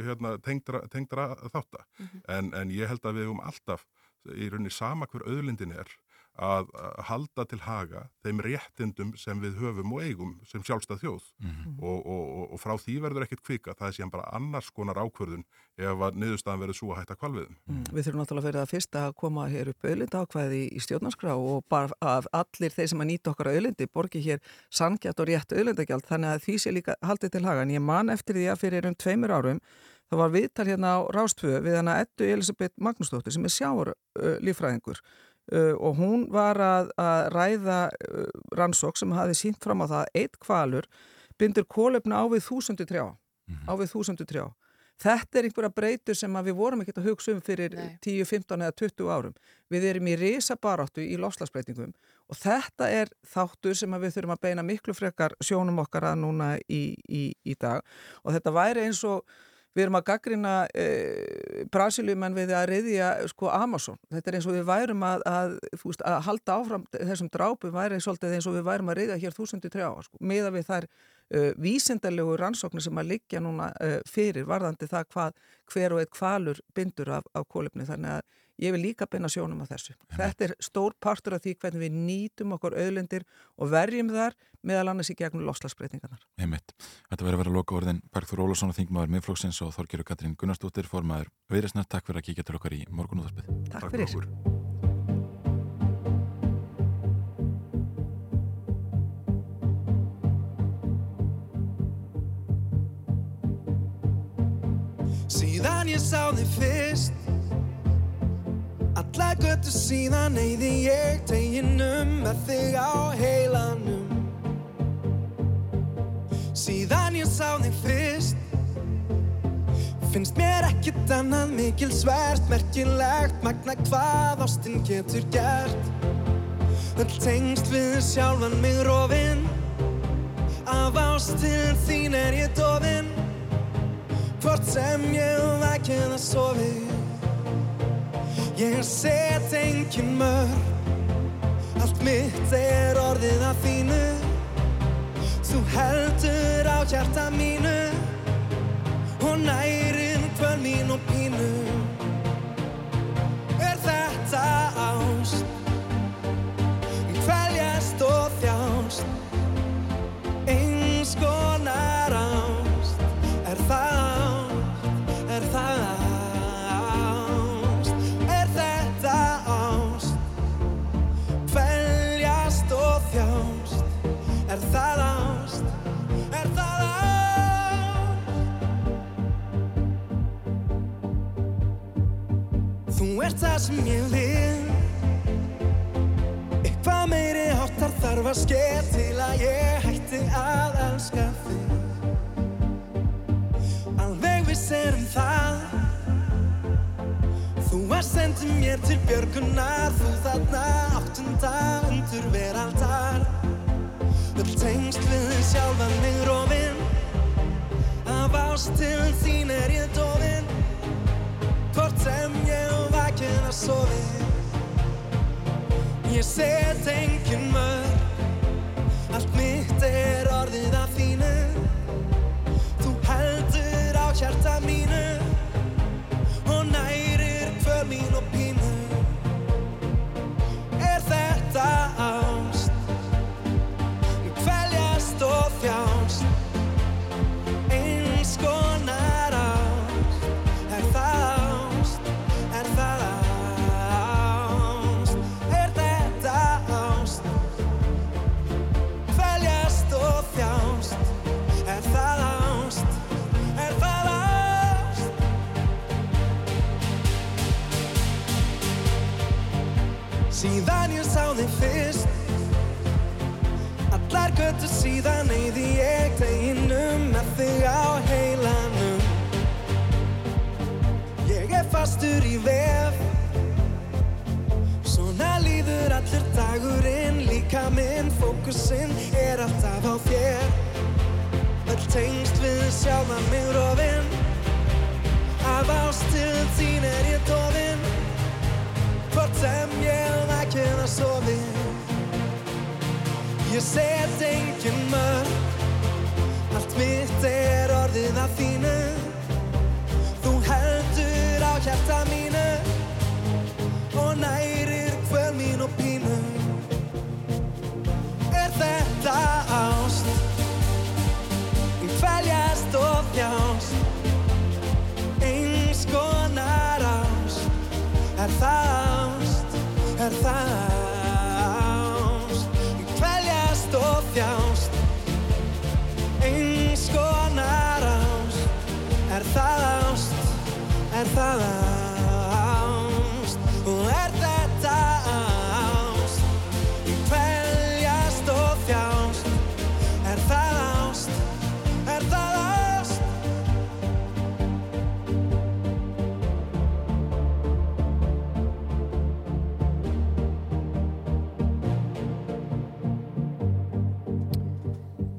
hérna, tengdra, tengdra þáttar. Mm -hmm. en, en ég held að við um alltaf í rauninni sama hver auðlindin er að halda til haga þeim réttindum sem við höfum og eigum sem sjálfstað þjóð. Mm -hmm. og, og, og frá því verður ekkert kvika það er síðan bara annars konar ákvörðun ef að niðurstaðan verður svo að hætta kvalviðum mm. Við þurfum náttúrulega fyrir það fyrst að koma hér upp auðlinda ákvæði í stjórnarskrá og bara að allir þeir sem að nýta okkar auðlindi borgi hér sangjart og rétt auðlindagjald. Þannig að því sé líka haldið til haga. En ég man eftir því að fyrir um tveimur árum það var viðtal hérna á Rástföðu við hana Ettu Elisabeth Magnúsdóttir sem er sjáur uh, lífræðingur Uh, og hún var að, að ræða uh, rannsók sem hafi sínt fram á það að eitt kvalur bindur kólefna á við þúsundu trjá, mm -hmm. á við þúsundu trjá Þetta er einhverja breytur sem að við vorum ekkert að hugsa um fyrir 10, 15 eða 20 árum. Við erum í risa baráttu í lofslagsbreytingum og þetta er þáttur sem að við þurfum að beina miklu frekar sjónum okkar að núna í, í, í dag og þetta væri eins og Við erum að gaggrina e, Brasiliumenn við að reyðja sko, Amazon. Þetta er eins og við værum að, að, fúst, að halda áfram þessum drápum væri svolítið eins og við værum að reyðja hér þúsundi trjá. Sko, miða við þær uh, vísindalegu rannsóknir sem að liggja núna uh, fyrir varðandi það hvað, hver og eitt kvalur bindur af, af kólefni. Þannig að ég vil líka beina sjónum á þessu. Þetta er stór partur af því hvernig við nýtum okkur auðlendir og verjum þar meðal annars í gegnum loslagsbreytingarnar. Einmitt. Þetta verður að vera loka orðin Bergþór Ólafsson og Þingmaður miðflóksins og Þorgiru Katrín Gunnarsdóttir formaður Viðresnar. Takk fyrir að kíkja til okkar í morgunúðarpið. Takk, Takk fyrir. Síðan ég sá þig fyrst Alla göttu síðan eyði ég teginum með þig á heilanum. Síðan ég sá þig fyrst Finnst mér ekkit annað mikil svært Merkilegt magna hvað ástinn getur gert. Öll tengst við sjálfan mig rofinn Af ástil þín er ég dofinn Hvort sem ég vakið að sofi Ég set engin mörg Allt mitt er orðið að þínu Þú heldur á hjarta mínu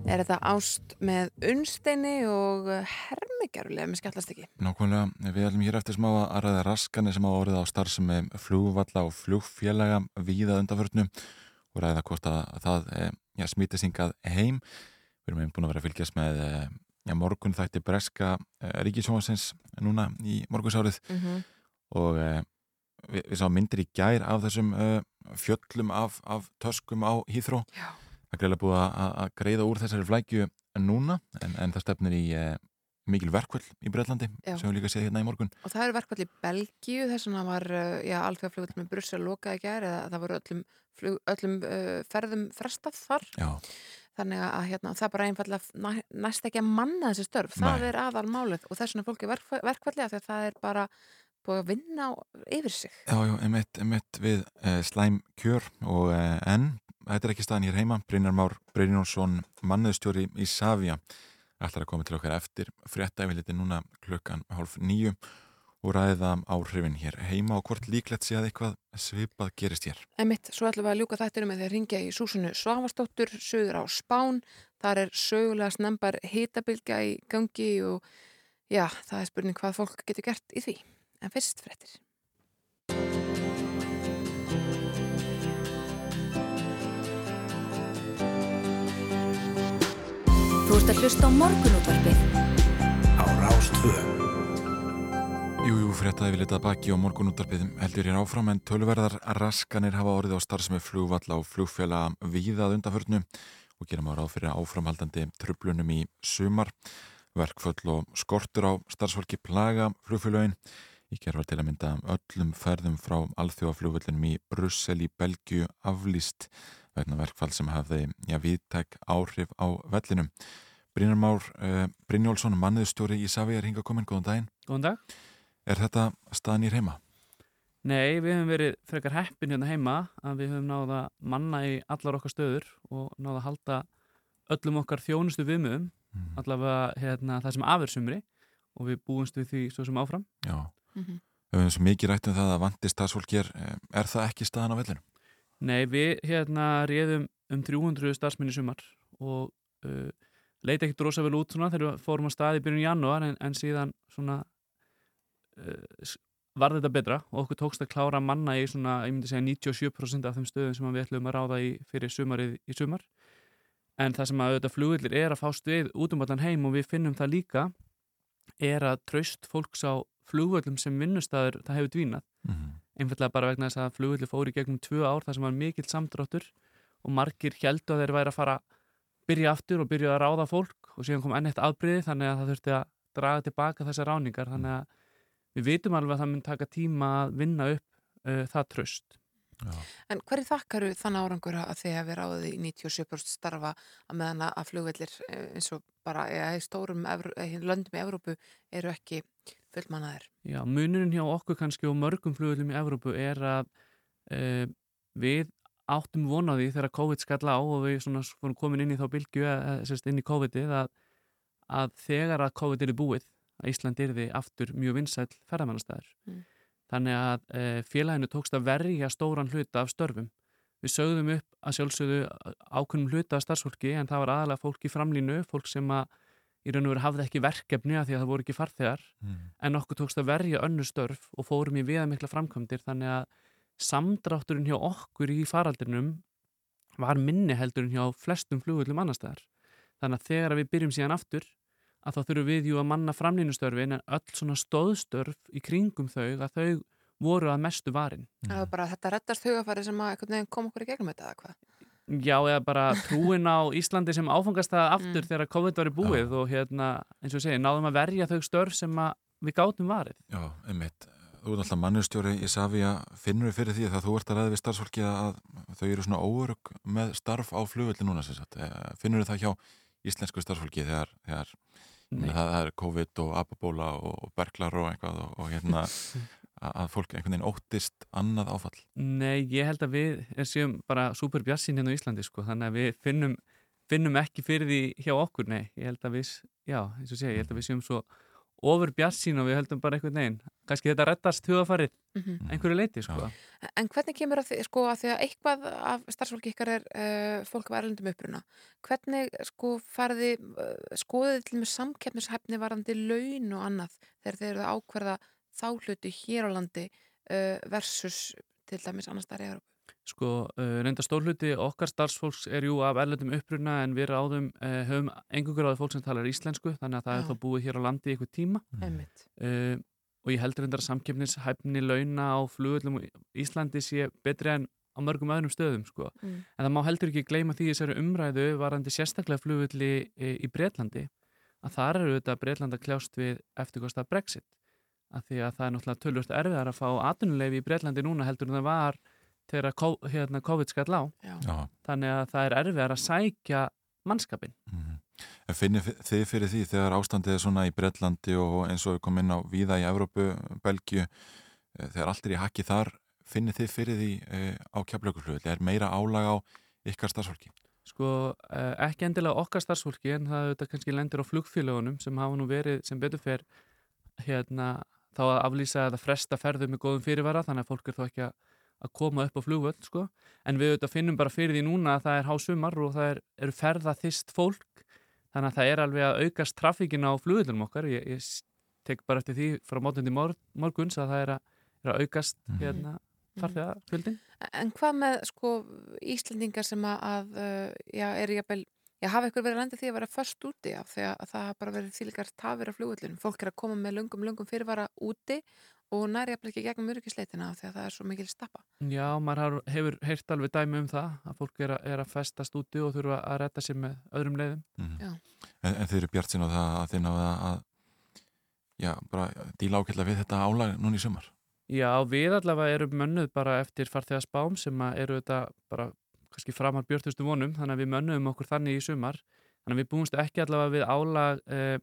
er þetta ást með unnsteini og hermigjarulega með skallast ekki. Nákvæmlega, við ætlum hér eftir smá að ræða raskanir sem á orðið á starfsemi flugvalla og flugfélaga víða undanförnum og ræða hvort að það eh, ja, smítist hingað heim. Við erum búin að vera að fylgjast með eh, ja, morgun þætti breska eh, ríkisjónsins núna í morgunsárið Mm -hmm. og við, við sáum myndir í gær af þessum eh, fjöllum af, af töskum á Hýþró. Já. Það er greiðlega búið að, að greiða úr þessari flækju núna en, en það stefnir í eh, mikil verkvöld í Breitlandi Já. sem við líka séð hérna í morgun. Og það eru verkvall í Belgíu, þess vegna var uh, já, alþjóðaflugull með Brussel lokað í gær eða það voru öllum, flug, öllum uh, ferðum frestað þar. Já. Þannig að hérna, það bara einfallega næ, næst ekki að manna þessi störf. Það Nei. er aðal málið og þess vegna fólki verk, verkvalli af því að það er bara búið að vinna á, yfir sig. Já, já, emitt, emitt við uh, slæm kjör og uh, en þetta er ekki staðan hér heima. Brynjar Már Brynjónsson, manniðstjóri í Savia, ætlar að koma til okkar eftir frétta yfirliti núna klukkan hálf nýju og ræða áhrifin hér heima og hvort líklegt sé að eitthvað svipað gerist hér. Emitt, svo ætlum við að ljúka þættinu með því að ringja í Súsunu Svavastóttur, söður á Spán. Þar er sögulega snembar hitabilgja í gangi og já, það er spurning hvað fólk getur gert í því. En fyrst fréttir. Þú ert að hlusta á morgunútvarpið á Rástvö. Jú, jú, fréttaði við litað baki og morgunúttarpið heldur hér áfram en tölverðar raskanir hafa orðið á starfsemi flugvalla og flugfjöla víðað undanförnu og gerum á ráð fyrir áframhaldandi trublunum í sumar, verkföll og skortur á starfsfólki plaga flugfjölögin. Í gerð var til að mynda öllum ferðum frá alþjóðaflugvöldinum í Brussel í Belgiu aflýst vegna verkfall sem hafði ja, viðtæk áhrif á vellinum. Brynjar Már uh, Brynjólfsson, manniðstjóri í Savi er hinga komin, góðan daginn. Góðan dag. Er þetta staðan í heima? Nei, við höfum verið frekar heppin hérna heima að við höfum náða manna í allar okkar stöður og náða að halda öllum okkar þjónustu viðmöðum Mm. allavega hérna, það sem afirsumri og við búumst við því svo sem áfram. Já. Mhm. Við höfum svo mikið rætt um það að vandi starfsfólki er, eh, er það ekki staðan á vellinu? Nei, við hérna réðum um 300 starfsmenn í sumar og uh, leita ekkert rosa vel út svona þegar við fórum á stað í byrjun janúar en, en síðan svona uh, var þetta betra og okkur tókst að klára manna í svona, ég myndi segja 97% af þeim stöðum sem við ætlum að ráða í fyrir sumarið í sumar en það sem að auðvitað flugvillir er að fást við út um allan heim og við finnum það líka er að traust fólks á flugvöllum sem vinnustæður það hefur dvínað Mhm. Einfallega bara vegna þess að flugvillir fóru í gegnum tvö ár þar sem var mikill samdráttur og margir heldu að þeir væri að fara byrja aftur og byrja að ráða fólk og síðan kom enn eitt afbríði þannig að það þurfti að draga tilbaka þessar ráningar þannig að við vitum alveg að það mun taka tíma að vinna upp uh, það tröst En hverju þakkaru þann árangur að þið hefur ráðið í 97% starfa að meðan að flugvellir eh, eins og bara í stórum eh, löndum í Evrópu eru ekki fullmannaðir? Já, munurinn hjá okkur kannski og mörgum flugvillum í Evrópu er að uh, við áttum vonaði þegar COVID skall á og við svona fórum komin inn í þá sérst, inn í COVID-ið að, að þegar að COVID er búið að Ísland er því aftur mjög vinsæl ferðamannastæður. Mm. Þannig að e, félaginu tókst að verja stóran hluta af störfum. Við sögðum upp að sjálfsögðu ákunnum hluta af starfsfólki en það var aðalega fólk í framlínu, fólk sem að í raun og veru hafði ekki verkefni að því að það voru ekki farþegar Mm. en okkur tókst að verja önnur störf og fórum í viðamikla framkvæmdir þannig að samdrátturinn hjá okkur í faraldrinum var minni heldur en hjá flestum flugullum annar staðar. Þannig að þegar við byrjum síðan aftur að þá þurfum við jú að manna framlínustörfin en öll svona stóðstörf í kringum þau að þau voru að mestu varin. Það var bara þetta rettast hugafæri sem kom okkur í gegnum þetta eða hvað? Já, eða bara trúin á Íslandi sem áfangast það aftur Mm. þegar COVID var í búið og hérna, eins og ég segi, náðum að verja þau störf sem að við gátum varið. Já, einmitt. Þú ert alltaf mannustjóri í Savia, finnur við fyrir því að þú ert að ræða við starfsfólki að þau eru svona óörug með starf á flugvelli núna sem sagt. Eh, Finnur við það hjá íslensku starfsfólki þegar, þegar. Það, það er COVID og apabóla og berglar og eitthvað og, og hérna [LAUGHS] að, að fólk einhvern veginn óttist annað áfall. Nei, ég held að við er séum bara super bjassin hérna á Íslandi sko, þannig að við finnum, finnum ekki fyrir því hjá okkur, nei, ég held að við, já, eins og segja, ég held að við séum svo ofur bjarsín og við höldum bara einhvern veginn kannski þetta rettast hugafarið Mhm. einhverju leiti sko. En hvernig kemur að því, sko, að því að eitthvað af starfsfólki ykkar er uh, fólk af erlendum uppruna. Hvernig, sko, farði, uh, skoðið til með samkeppnishæfni varandi laun og annað þegar þeir eru að ákverða þá hluti hér á landi uh, versus til dæmis annars þar í Európa? Sko, uh, reynda stórluti okkar starfsfólks er jú af erlendum uppruna en við ráðum uh, höfum engungur áður fólk sem talar íslensku þannig að það Já. er þá búið hér á landi í eitthvað tíma uh, og ég heldur reyndar að samkeppnishæfni launa á flugullum Íslandi sé betri en á mörgum öðrum stöðum sko. Mm. en það má heldur ekki gleyma því í þessari umræðu varandi sérstaklega flugulli í, í Breitlandi að þar eru þetta Breitland að kljást við eftirkosta Brexit að því að það er náttúrulega tölvört erfiðar að fá atvinnuleifi í Breitlandi núna heldur en það var þegar hérna, COVID skall á Já. Þannig að það er erfiðar að sækja mannskapin En finnir þið fyrir því þegar ástandið er svona í Bretlandi og eins og við komum inn á víða í Evrópu, Belgíu, eh, þegar allt er í hakki þar, finnir þið fyrir því eh, á kjaflökulflugulli? Er meira álag á ykkar starfsfólki? Sko, eh, ekki endilega okkar starfsfólki en það þetta kannski lendir á flugfélagunum sem hafa nú verið sem betur fer hérna, þá að aflýsa eða fresta ferðu með góðum fyrirvara þannig að fólk er þá ekki að, að koma upp á flugvöld sko. en við auðvitað finnum bara fyrir því núna að það er hásumar og það er, eru ferða þist fólk þannig að það er alveg að aukast trafíkin á flugvöldunum okkar ég, ég tek bara eftir því frá mótundi mor morguns að það er að, er að aukast hérna, farþega fjöldin En hvað með, sko, Íslendingar sem að, að já, er jafnvel, já, hafa ykkur verið að lenda því að vera först úti af því að, að það hafa bara verið þýlikar tafir af flugvöllunum. Fólk er að koma með löngum, löngum fyrirvara úti og næri jafnvel ekki gegnum öryggisleitina af því að það er svo mikil stappa. Já, maður har- hefur heyrt alveg dæmi um það að fólk er að, er að festast úti og þurfa að retta sér með öðrum leiðum. Já. En, en þið eru bjart sín á það að þið náðu að, já, bara díla ákveðlega við þetta álag núna í sumar? Já, við allavega erum mönnuð bara eftir farþegarspám sem að eru þetta bara kannski framar björtustu vonum þannig að við mönnuðum okkur þannig í sumar þannig að við búumst ekki allavega við álag eh,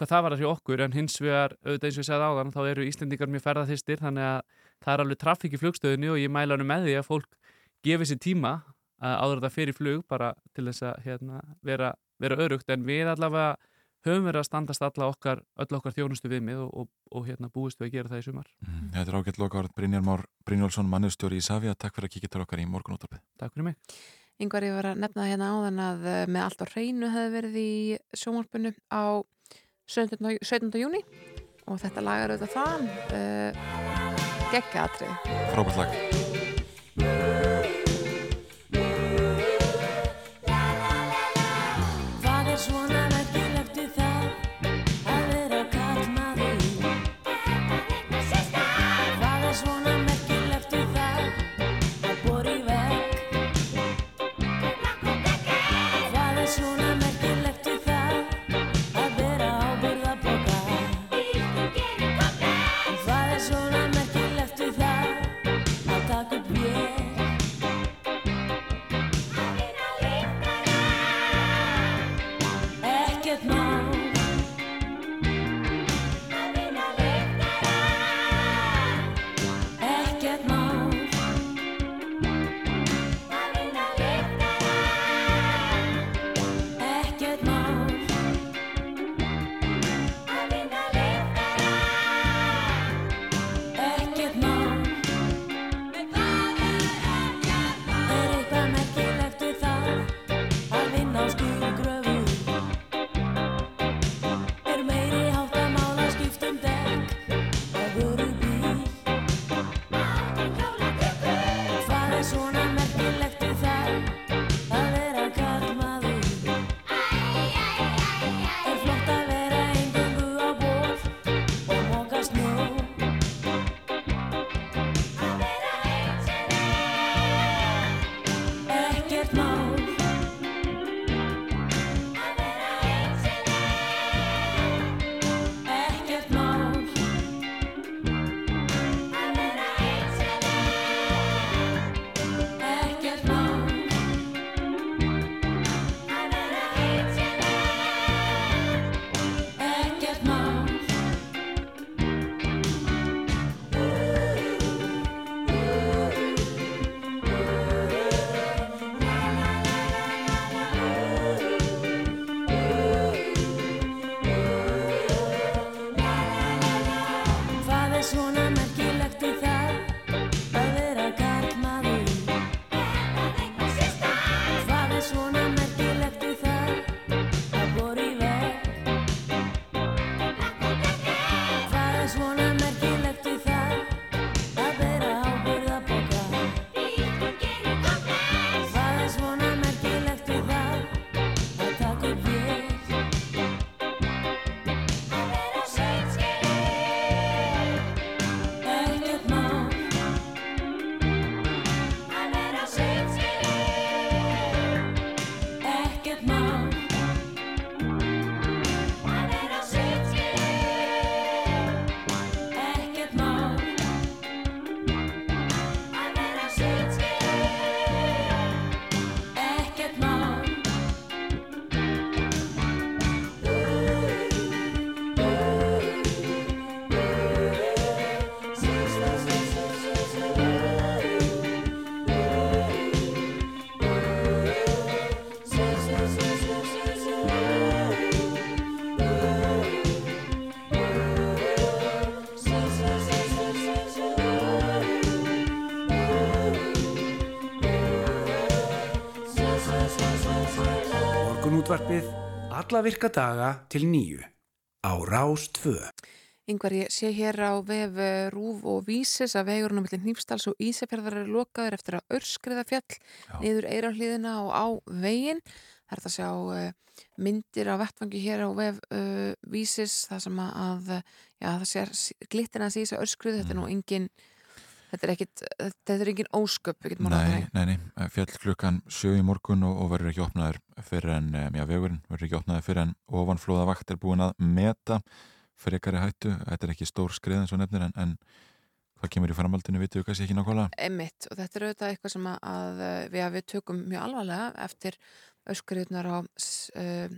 hvað það var að hjá okkur en hins vegar, auðvitað eins og ég segði áðan þá eru Íslendingar mjög ferðarþistir þannig að það er alveg trafík í flugstöðinu og ég mæla hann með því að fólk gefi sér tíma að áður þetta fyrir flug bara til þess að hérna, vera, vera örugt en við allavega höfum verið að standast alla okkar, öll okkar þjónustu viðmið og, og, og hérna búist við að gera það í sumar. Þetta er ágætt loka orð Brynjar Már Brynjólfsson, mannustjóri í Savia. Takk fyrir að kíkja til okkar í morgunúttarpið. Takk fyrir mig. Yngvar ég var að nefna hérna áðan að eh, með allt á hreinu hefði verið í sjónvarpinu á 17. 17. júni og þetta lagar auðvitað þann uh, geggjaðatrið. Frábært lag. Alla virka daga til nýju á Rás 2. Yngvar, ég sé hér á vef eh, Rúf og Vísis að vegurinn á milli Hnífsdals og Ísafjörðar er lokaður eftir að örskriða fjall niður eiraflíðina og á veginn. Það er það að sjá uh, myndir á vettfangi hér á vef uh, Vísis, það sem að, já, það sér glittina að sísa örskriðu, þetta er nú engin, þetta er ekkit, þetta er engin ósköp, orðað Nei, nei, nei, fjall klukkan sjö í morgun og, og verður ekki opnaður fyrir en, já, vegurinn verður ekki opnaður fyrir en ofanflóðavakt er búin að meta frekari hættu, þetta er ekki stór skrið eins og nefnir en, en hvað kemur í framhaldinu, vitum við kannski ekki nákvæmlega. Emmitt og þetta er auðvitað eitthvað sem að, að við, við tökum mjög alvarlega eftir öskriðunar á uh,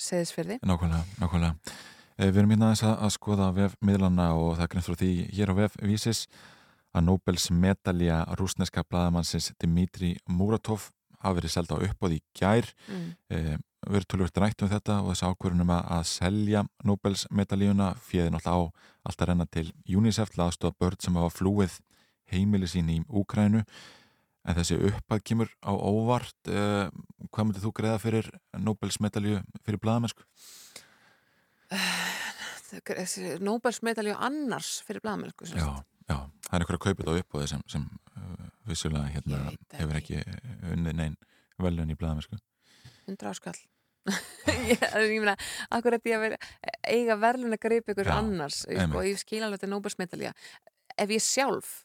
seðisferði. Nákvæmlega, nákvæmlega. Eh, Við erum hérna aðeins að, að skoða vef miðlana og það greint frá því hér á vef vísis að Nobels medalja rúsneska blaðamannsins Dimitri Muratov hafi verið selda á uppbóð í gær. Mm. Eh, við erum tölvögt rætt um þetta og þessi ákvörunum að, að selja Nobels medaljuna fjöði náttúrulega á allt að renna til UNICEF til aðstofa börn sem hafa flúið heimili sín í Úkrænu en þessi uppað kemur á óvart eh, hvað myndir þú greiða fyrir Nobels medalju fyrir blaðamennsku? Nobels medalju annars fyrir blaðmennsku. sem Já. Já, það er einhver að kaupa þetta á uppbóði sem, sem uh, vissulega hérna, hefur ekki unnið neinn velun í blaðamennsku 100 áskall. [LAUGHS] ég, ég meina, akkur er því að vera, eiga verðlun að greipa ykkur annars sko, og ég skil alveg þetta Nobels medalja. Ef ég sjálf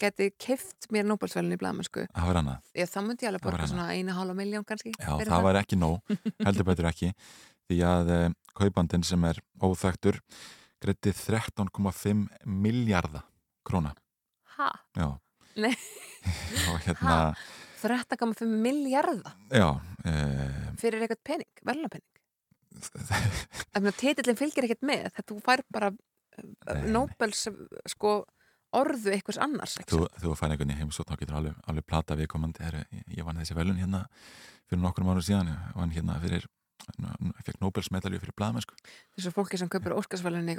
geti keift mér Nobelsverðlun í blaðmennsku, Það var annað ég, þá myndi ég alveg Það borga svona eina hálfa miljón kannski. Já, fyrir það var ekki nóg, heldur betur ekki [LAUGHS] því að uh, kaupandinn sem er óþægtur greiti 13,5 miljardar króna. Ha? Já, Nei, [LAUGHS] og hérna 13,5 miljardar já, uh, fyrir eitthvað pening, verðlapenning. [LAUGHS] Þannig að titillin fylgir ekkert með, þetta þú fær bara Nobels sko orðu einhvers annars. þú, þú fær einhvern í heimsótt þá getur alveg, alveg plata við komandi ég vann þessi velun hérna fyrir nokkur árum síðan, ég vann hérna fyrir fekk Nobels medalju fyrir blaðmennsku þessu fólki sem kaupir Óskarsvælunni í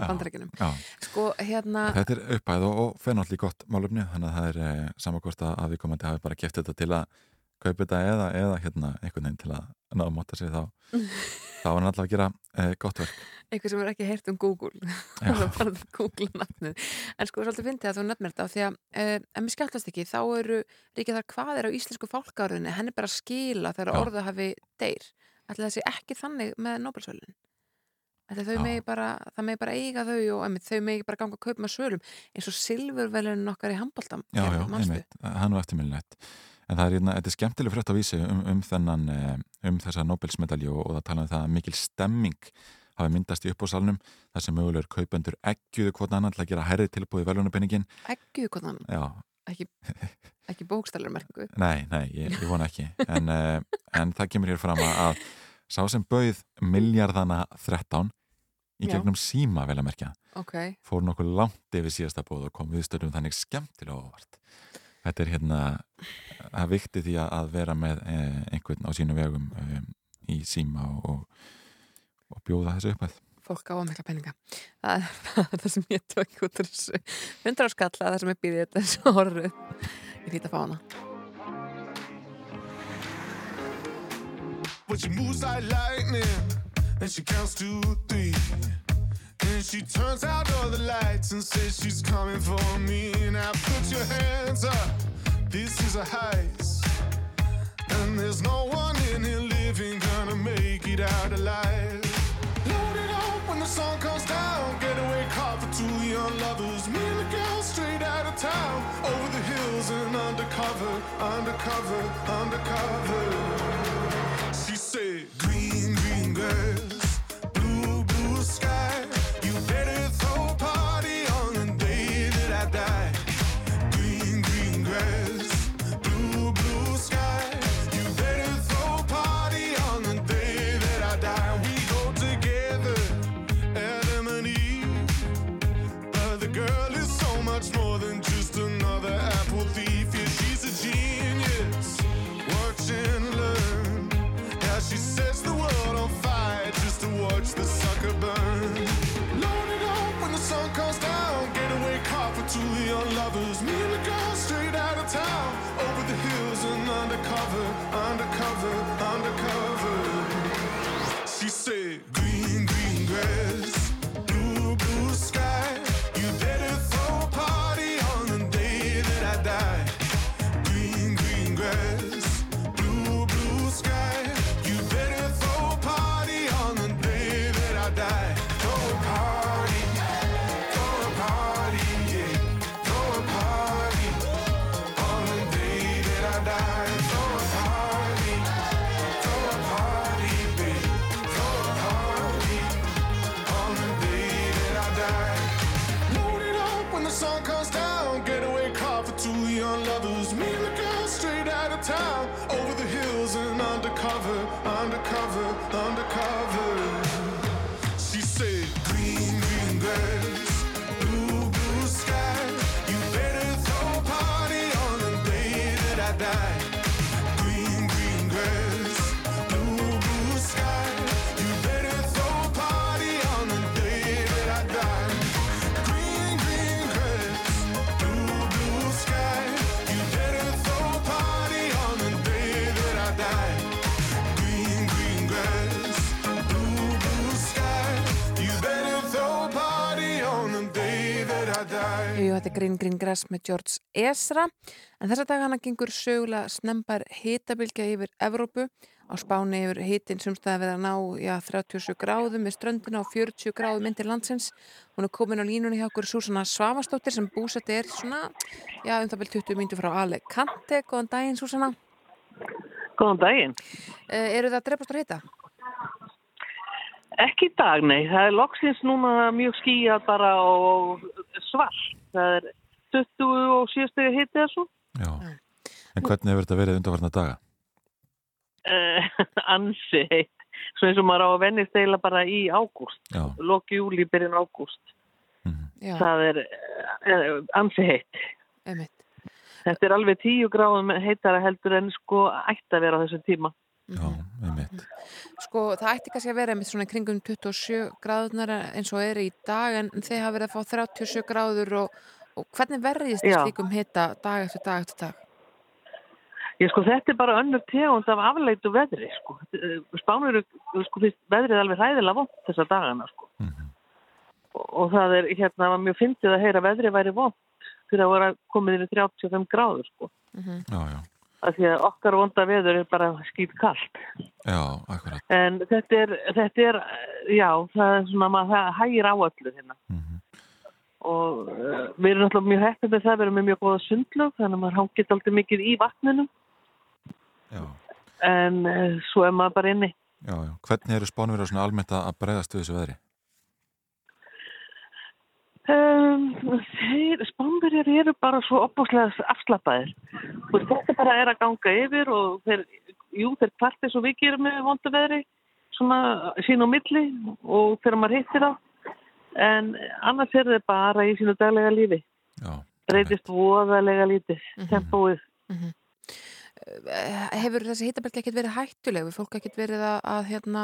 Já, bandarækjunum já. sko hérna Þetta er uppæð og, og í gott málefni þannig að það er eh, samakvort að við komandi hafi bara keft þetta til að kaupa þetta eða, eða hérna einhvern veginn til að ná að móta sig þá. [LAUGHS] Þá var hann alltaf að gera eh, gott verk. Eitthvað sem er ekki heyrt um Google. Já. [LAUGHS] það er bara að Google nafnið en sko svolítið fyndið að þú nefnir þetta því að uh, en mér skjáttast ekki, þá eru ríkið þar hvað er á íslensku fálkáruðinni henni bara að skila þegar Já. orðu hafi deyr ætli það sé ekki þannig með bara það megi bara eiga þau og einmitt, þau megi bara ganga að kaupa með svölum eins og silfurvelunin okkar í handboltam Já, já, einmitt, hann var eftirminnilegt. En það er, hérna, þetta er skemmtileg frétt á vísi um, um þennan, eh, um þessa Nobelsmedalju og, og það tala um það að mikil stemming hafi myndast í uppbóðsalnum þar sem mögulegur kaupendur eggjuðu hvort annan til að gera herri tilbúið í velunarpenningin ekki konan, Já, ekki, ekki bókstælar merkingu [LAUGHS] nei, nei, ég, ég vona ekki. En, uh, en það kemur hér fram að, að sá sem bauð miljardana 13 í Já. gegnum síma vel að merkja ok, fór nokkuð langt yfir síðasta bóð og kom viðstöðum þannig skemmtilega óvart. Þetta er hérna, það vikti því að- vera með eh, einhvern á sínu vegum eh, í síma og, og, og bjóða þessu uppæð. fólk á að mikla peninga það er það, [LAUGHS] það sem ég tök út þessu 100 skall að það sem ég býði þetta þessu orðu ég hlýta að fá hana But she moves like lightning, and she counts to three. Then she turns out all the lights and says she's coming for me. Now put your hands up, this is a heist. And there's no one in here living gonna make it out alive. Load it up when the sun comes down. Getaway car for two young lovers. Me and the girl straight out of town. Over the hills and undercover, undercover, undercover. She said, Green, green grass, þetta er Green Green Grass með George Ezra. En þessa dagana gengur sögulega snembar hitabilgja yfir Evrópu. Á Spáni yfir hitin sumstaði við að ná já, 37 gráðum með ströndina og 40 gráðum myndir landsins. Hún er komin á línunni hjá okkur Súsanna Svavastóttir sem búsett er svona já, um það vel 20 myndir frá Ale Kante Góðan daginn Súsanna. Góðan daginn. uh, Eru það að drefast að hita? Ekki í dag, nei. Það er loksins núna mjög skýjað bara og svart. Það er 20 og 7 stegi hitti þessu. Já. En hvernig hefur þetta verið undanvarna daga? Uh, [LAUGHS] ansi heitt. Svo eins og maður á að vennist eiginlega bara í ágúst. Loki júli, byrjun ágúst. Já. Það er uh, ansi heitt. Þetta er alveg 10 gráðum heitara heldur en sko ætti að vera á þessum tíma. Sko það ætti kannski að vera með svona í kringum 27 gráðunar eins og er í dag en þeir hafa verið að fá 37 gráður og, og hvernig verðist Já. slíkum hita dag eftir dag eftir dag? Ég sko þetta er bara önnur tegund af afleitu veðri sko. Spánur sko finnst veðrið alveg hræðilega vond þessa dagana sko. og, og það er hérna var mjög fyndið að heyra veðrið væri vond fyrir að vera komið inn í 35 gráður sko. Já, já. Af því að okkar vonda veður er bara skýt kallt. Já, akkurat. En þetta er, þetta er, já, það er svona, maður, það hægir á öllu hérna. Og uh, við erum náttúrulega mjög heppið með það, við erum með mjög góða sundlög, þannig að maður hangið alltaf mikið í vatninu. Já. En uh, svo er maður bara inni. Já, já. Hvernig eru spánverðar svona almennt að bregðast við þessu veðri? Um, þeir, spánverjar eru bara svo opbúslega afslappaðir. Og þetta bara er að ganga yfir og þeir, jú, þeir kvartir svo við gerum með vondu veðri, svona sín á milli og þegar maður hittir það. En annars er þeir bara í sínu daglega lífi. Já. Reytist voðalega lítið, tempóið. Eh, Hefur þessi hitabelgi ekkert verið hættuleg? Hefur fólk ekkert verið að, að hérna,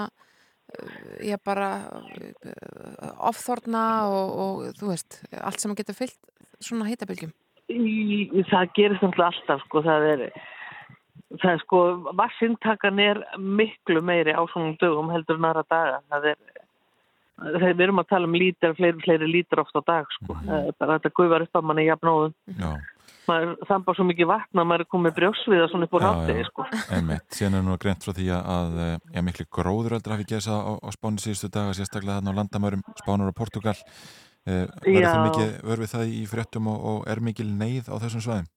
ég bara uh, ofþorna og, og þú veist, allt sem getur fyllt svona hitabylgjum. Í, það gerist alltaf sko, það er það er sko, vassintakan er miklu meiri á svona dögum heldur en aðra daga. Það er þegar við erum að tala um lítar, fleiri, fleiri lítar oft á dag sko, það er bara þetta guðvar upp að manni jafnóðum Já, maður þamba svo mikið vatna að maður er komið brjósviða svona upp úr háttegi sko einmitt. Síðan er nú greint frá því að, eh, já, miklu gróðuröldur hafi gerðs á, á Spáni síðustu daga, sérstaklega þarna á landamærum Spánur og Portugal. Eh, Verður það Já. mikið, verður það í fréttum og, og er mikil neyð á þessum svæðum?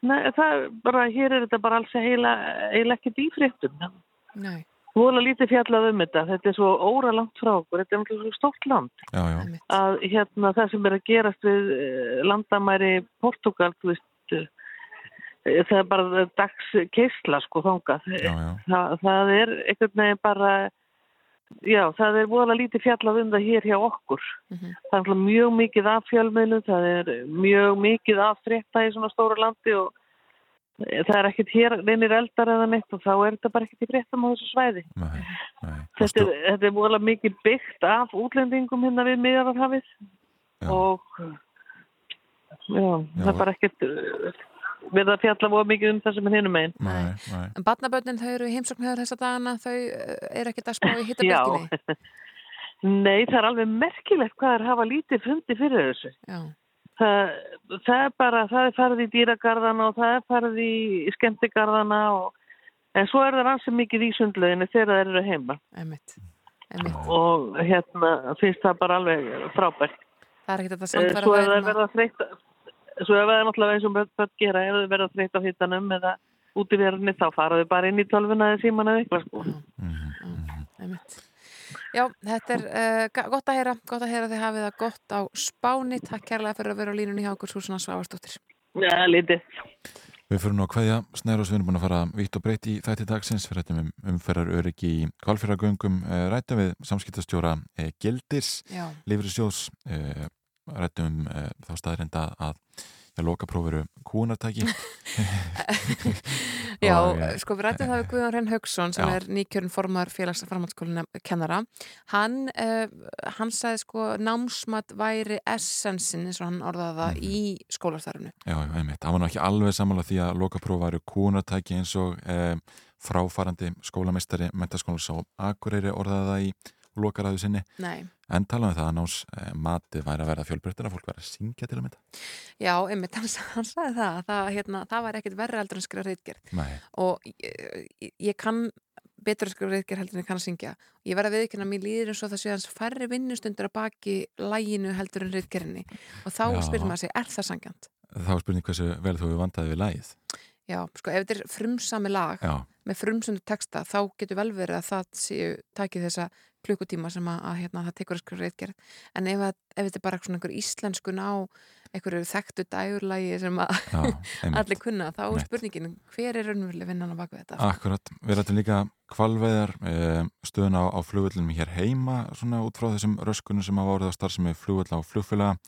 Nei, það er bara, hér er þetta bara alls heila, heila ekki dýfréttum Nei. Vola lítið fjallað um þetta, þetta er svo óra langt frá okkur, þetta er náttúrulega svo stórt land. Já, já. að hérna það sem er að gerast við eh, landamæri Portugal, þú veist eh, það er bara dags keisla sko þangað. Já, já. það, það er einhvern veginn bara já, það er vola lítið fjallað um það hér hjá okkur. Það er mjög mikið af fjölmiðlum það er mjög mikið af frétta í svona stóru landi og eh, það er ekkert hér reynir eldar eða neitt og þá er þetta bara ekkert í fréttum á þessu svæði Nei, nei. þetta er, þetta er vola mikið byggt af útlendingum hérna við miðjarðarhafið og já, það er bara ekkert uh, verið að fjalla voru mikið um það sem er hinum megin Nei, nei. En barnaböndin, þau eru í heimsókn höfður þessa dagana, þau uh, eru ekkert að spá í hitabylginni. Já, [LAUGHS] nei það er alveg merkilegt hvað er hafa lítið fundi fyrir þessu Já. Það, það er bara, það er farið í dýragarðana og það er farið í skemmtigarðana og en svo er það ansið mikið í sundlauginu þegar það eru heima Einmitt. Einmitt. og hérna finnst það bara alveg frábært Það er ekkert að Eh, samfæra Svo þær það um að- verða þreytt Svo ef það er náttúrulega eins og börn gera ef þau verða þreytt á hittanum eða út í verðinni þá fara þau bara inn í tölvuna eða síman eða eitthvað sko. Einmitt. Já, þetta er uh, gott að heyra, gott að heyra að þið hafið það gott á Spáni. Takk kærlega fyrir að vera á línunni hjá okkur Súsuna Svavarsdóttir. Já, lítið. Við fyrir nú að kveðja Snærós, við erum búin að fara vitt og breytt í þætti dagsins, við rættum um umferðar öryggi í kvalfyrragöngum, rættum við samskiptastjóra eh, Gildis, Já. Lífrisjós, eh, rættum um eh, þá staðrinda að já, lokapróf eru kúnartæki. [LAUGHS] [LAUGHS] Já, Og, eh, sko við rættum það við [LAUGHS] Guðjón Renn Haugsson sem Já. er nýkjörn formar félags framhaldsskólinu kennara. Hann, uh, hann sagði sko námsmat væri essensin eins og hann orðaði það Mhm. í skólastarfinu. Já, einmitt. Það var nú ekki alveg samanlega því að lokapróf væru kúnartæki eins og eh, fráfarandi skólamestari mentaskólas á Akureyri orðaði það í lokaræðu sinni. Nei. En talaðum það að náms eh, matið væri að verða fjölbreyttir að fólk væri að syngja til að mynda. Já, einmitt, hann, hann sagði það, að það, hérna, það var ekkit verri heldur en skrifa. Nei. Og ég, ég- kann betur að skrifa reitgerð heldur en ég kann að syngja. Ég verði að viðkynna að mér líður eins og það sé hans færri vinnustundur að baki læginu heldur en reitgerðinni. Og þá spyrir maður sig, er það sangjant? Þá er spurning hversu vel þú hefur vandaði við lægið. Já, sko, ef þetta er frumsami lag Já. með frumsundu texta, þá getur vel verið að það séu takið þessa klukkutíma sem að, að hérna, það tekur að skrifa reitgerð. En ef, að, ef þetta er bara svona einhver íslenskun á einhverju þekktu dægurlægi sem að Já, [LAUGHS] allir kunna, þá er spurningin hver er raunveruleg vinnan á baku þetta? Akkurat, við rættum líka kvalveðar eh, stöðuna á, á flugvöllunum hér heima svona út frá þessum röskunum sem hafa orðið á starfsemi flugvölla og flugfélaga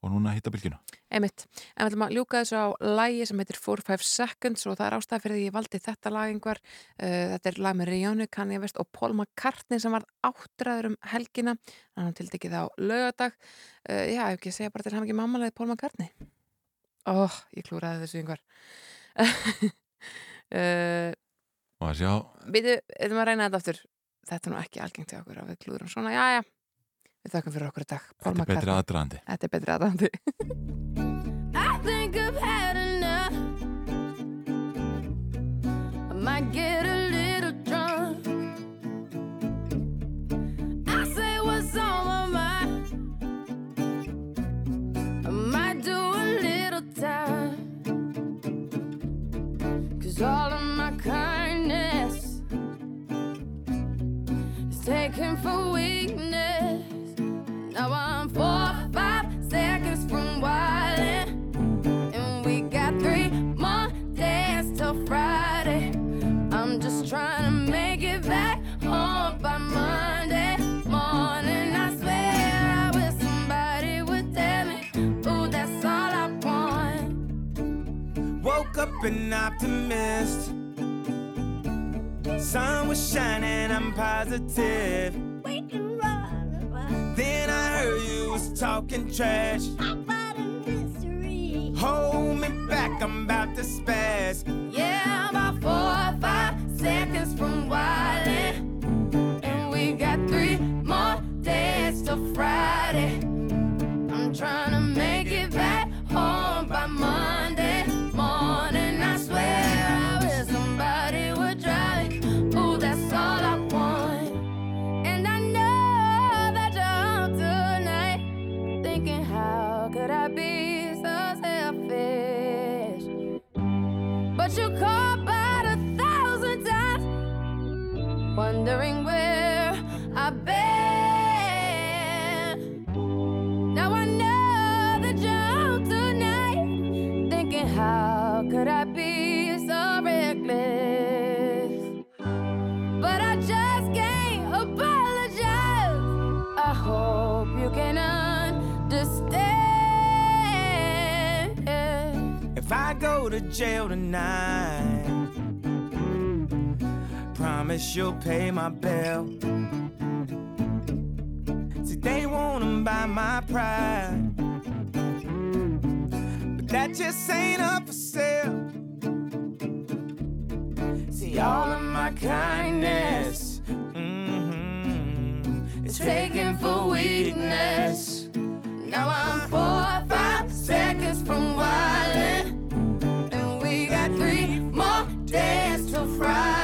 og núna hittabilginu. Einmitt, en við ætlum að ljúka þessu á lægi sem heitir 4-5 Seconds og það er ástæða fyrir því ég valdi þetta lag einhver uh, þetta er lag með Rihanna, Kanye West og Paul McCartney sem var áttræður um helgina. Hann hann tiltekið á laugadag uh, já, ef ekki að segja bara til hann ekki mammalega Paul McCartney. Ó, oh, ég klúraði þessu einhver [LAUGHS] uh, Og að sjá, Býtu, erum að reyna þetta aftur. Þetta er nú ekki algengt hjá okkur að við klúrum svona, já, já við þakkum fyrir okkur í dag Paul þetta er betri McCartney. aðdraðandi. Þetta er betri aðdraðandi I think I've had enough. I might get a little drunk. I say what's on my mind. I might do a little time. Cause all an optimist. Sun was shining, I'm positive. Then I heard you was talking trash. Hold me back, I'm about to spaz. Yeah, about four or five seconds from wildin'. And we got three more days till Friday. I'm trying to jail tonight, promise you'll pay my bill. See, they wanna buy my pride, but that just ain't up for sale. See, all of my kindness mm-hmm, It's taken for weakness. Now I'm poor dance till Friday.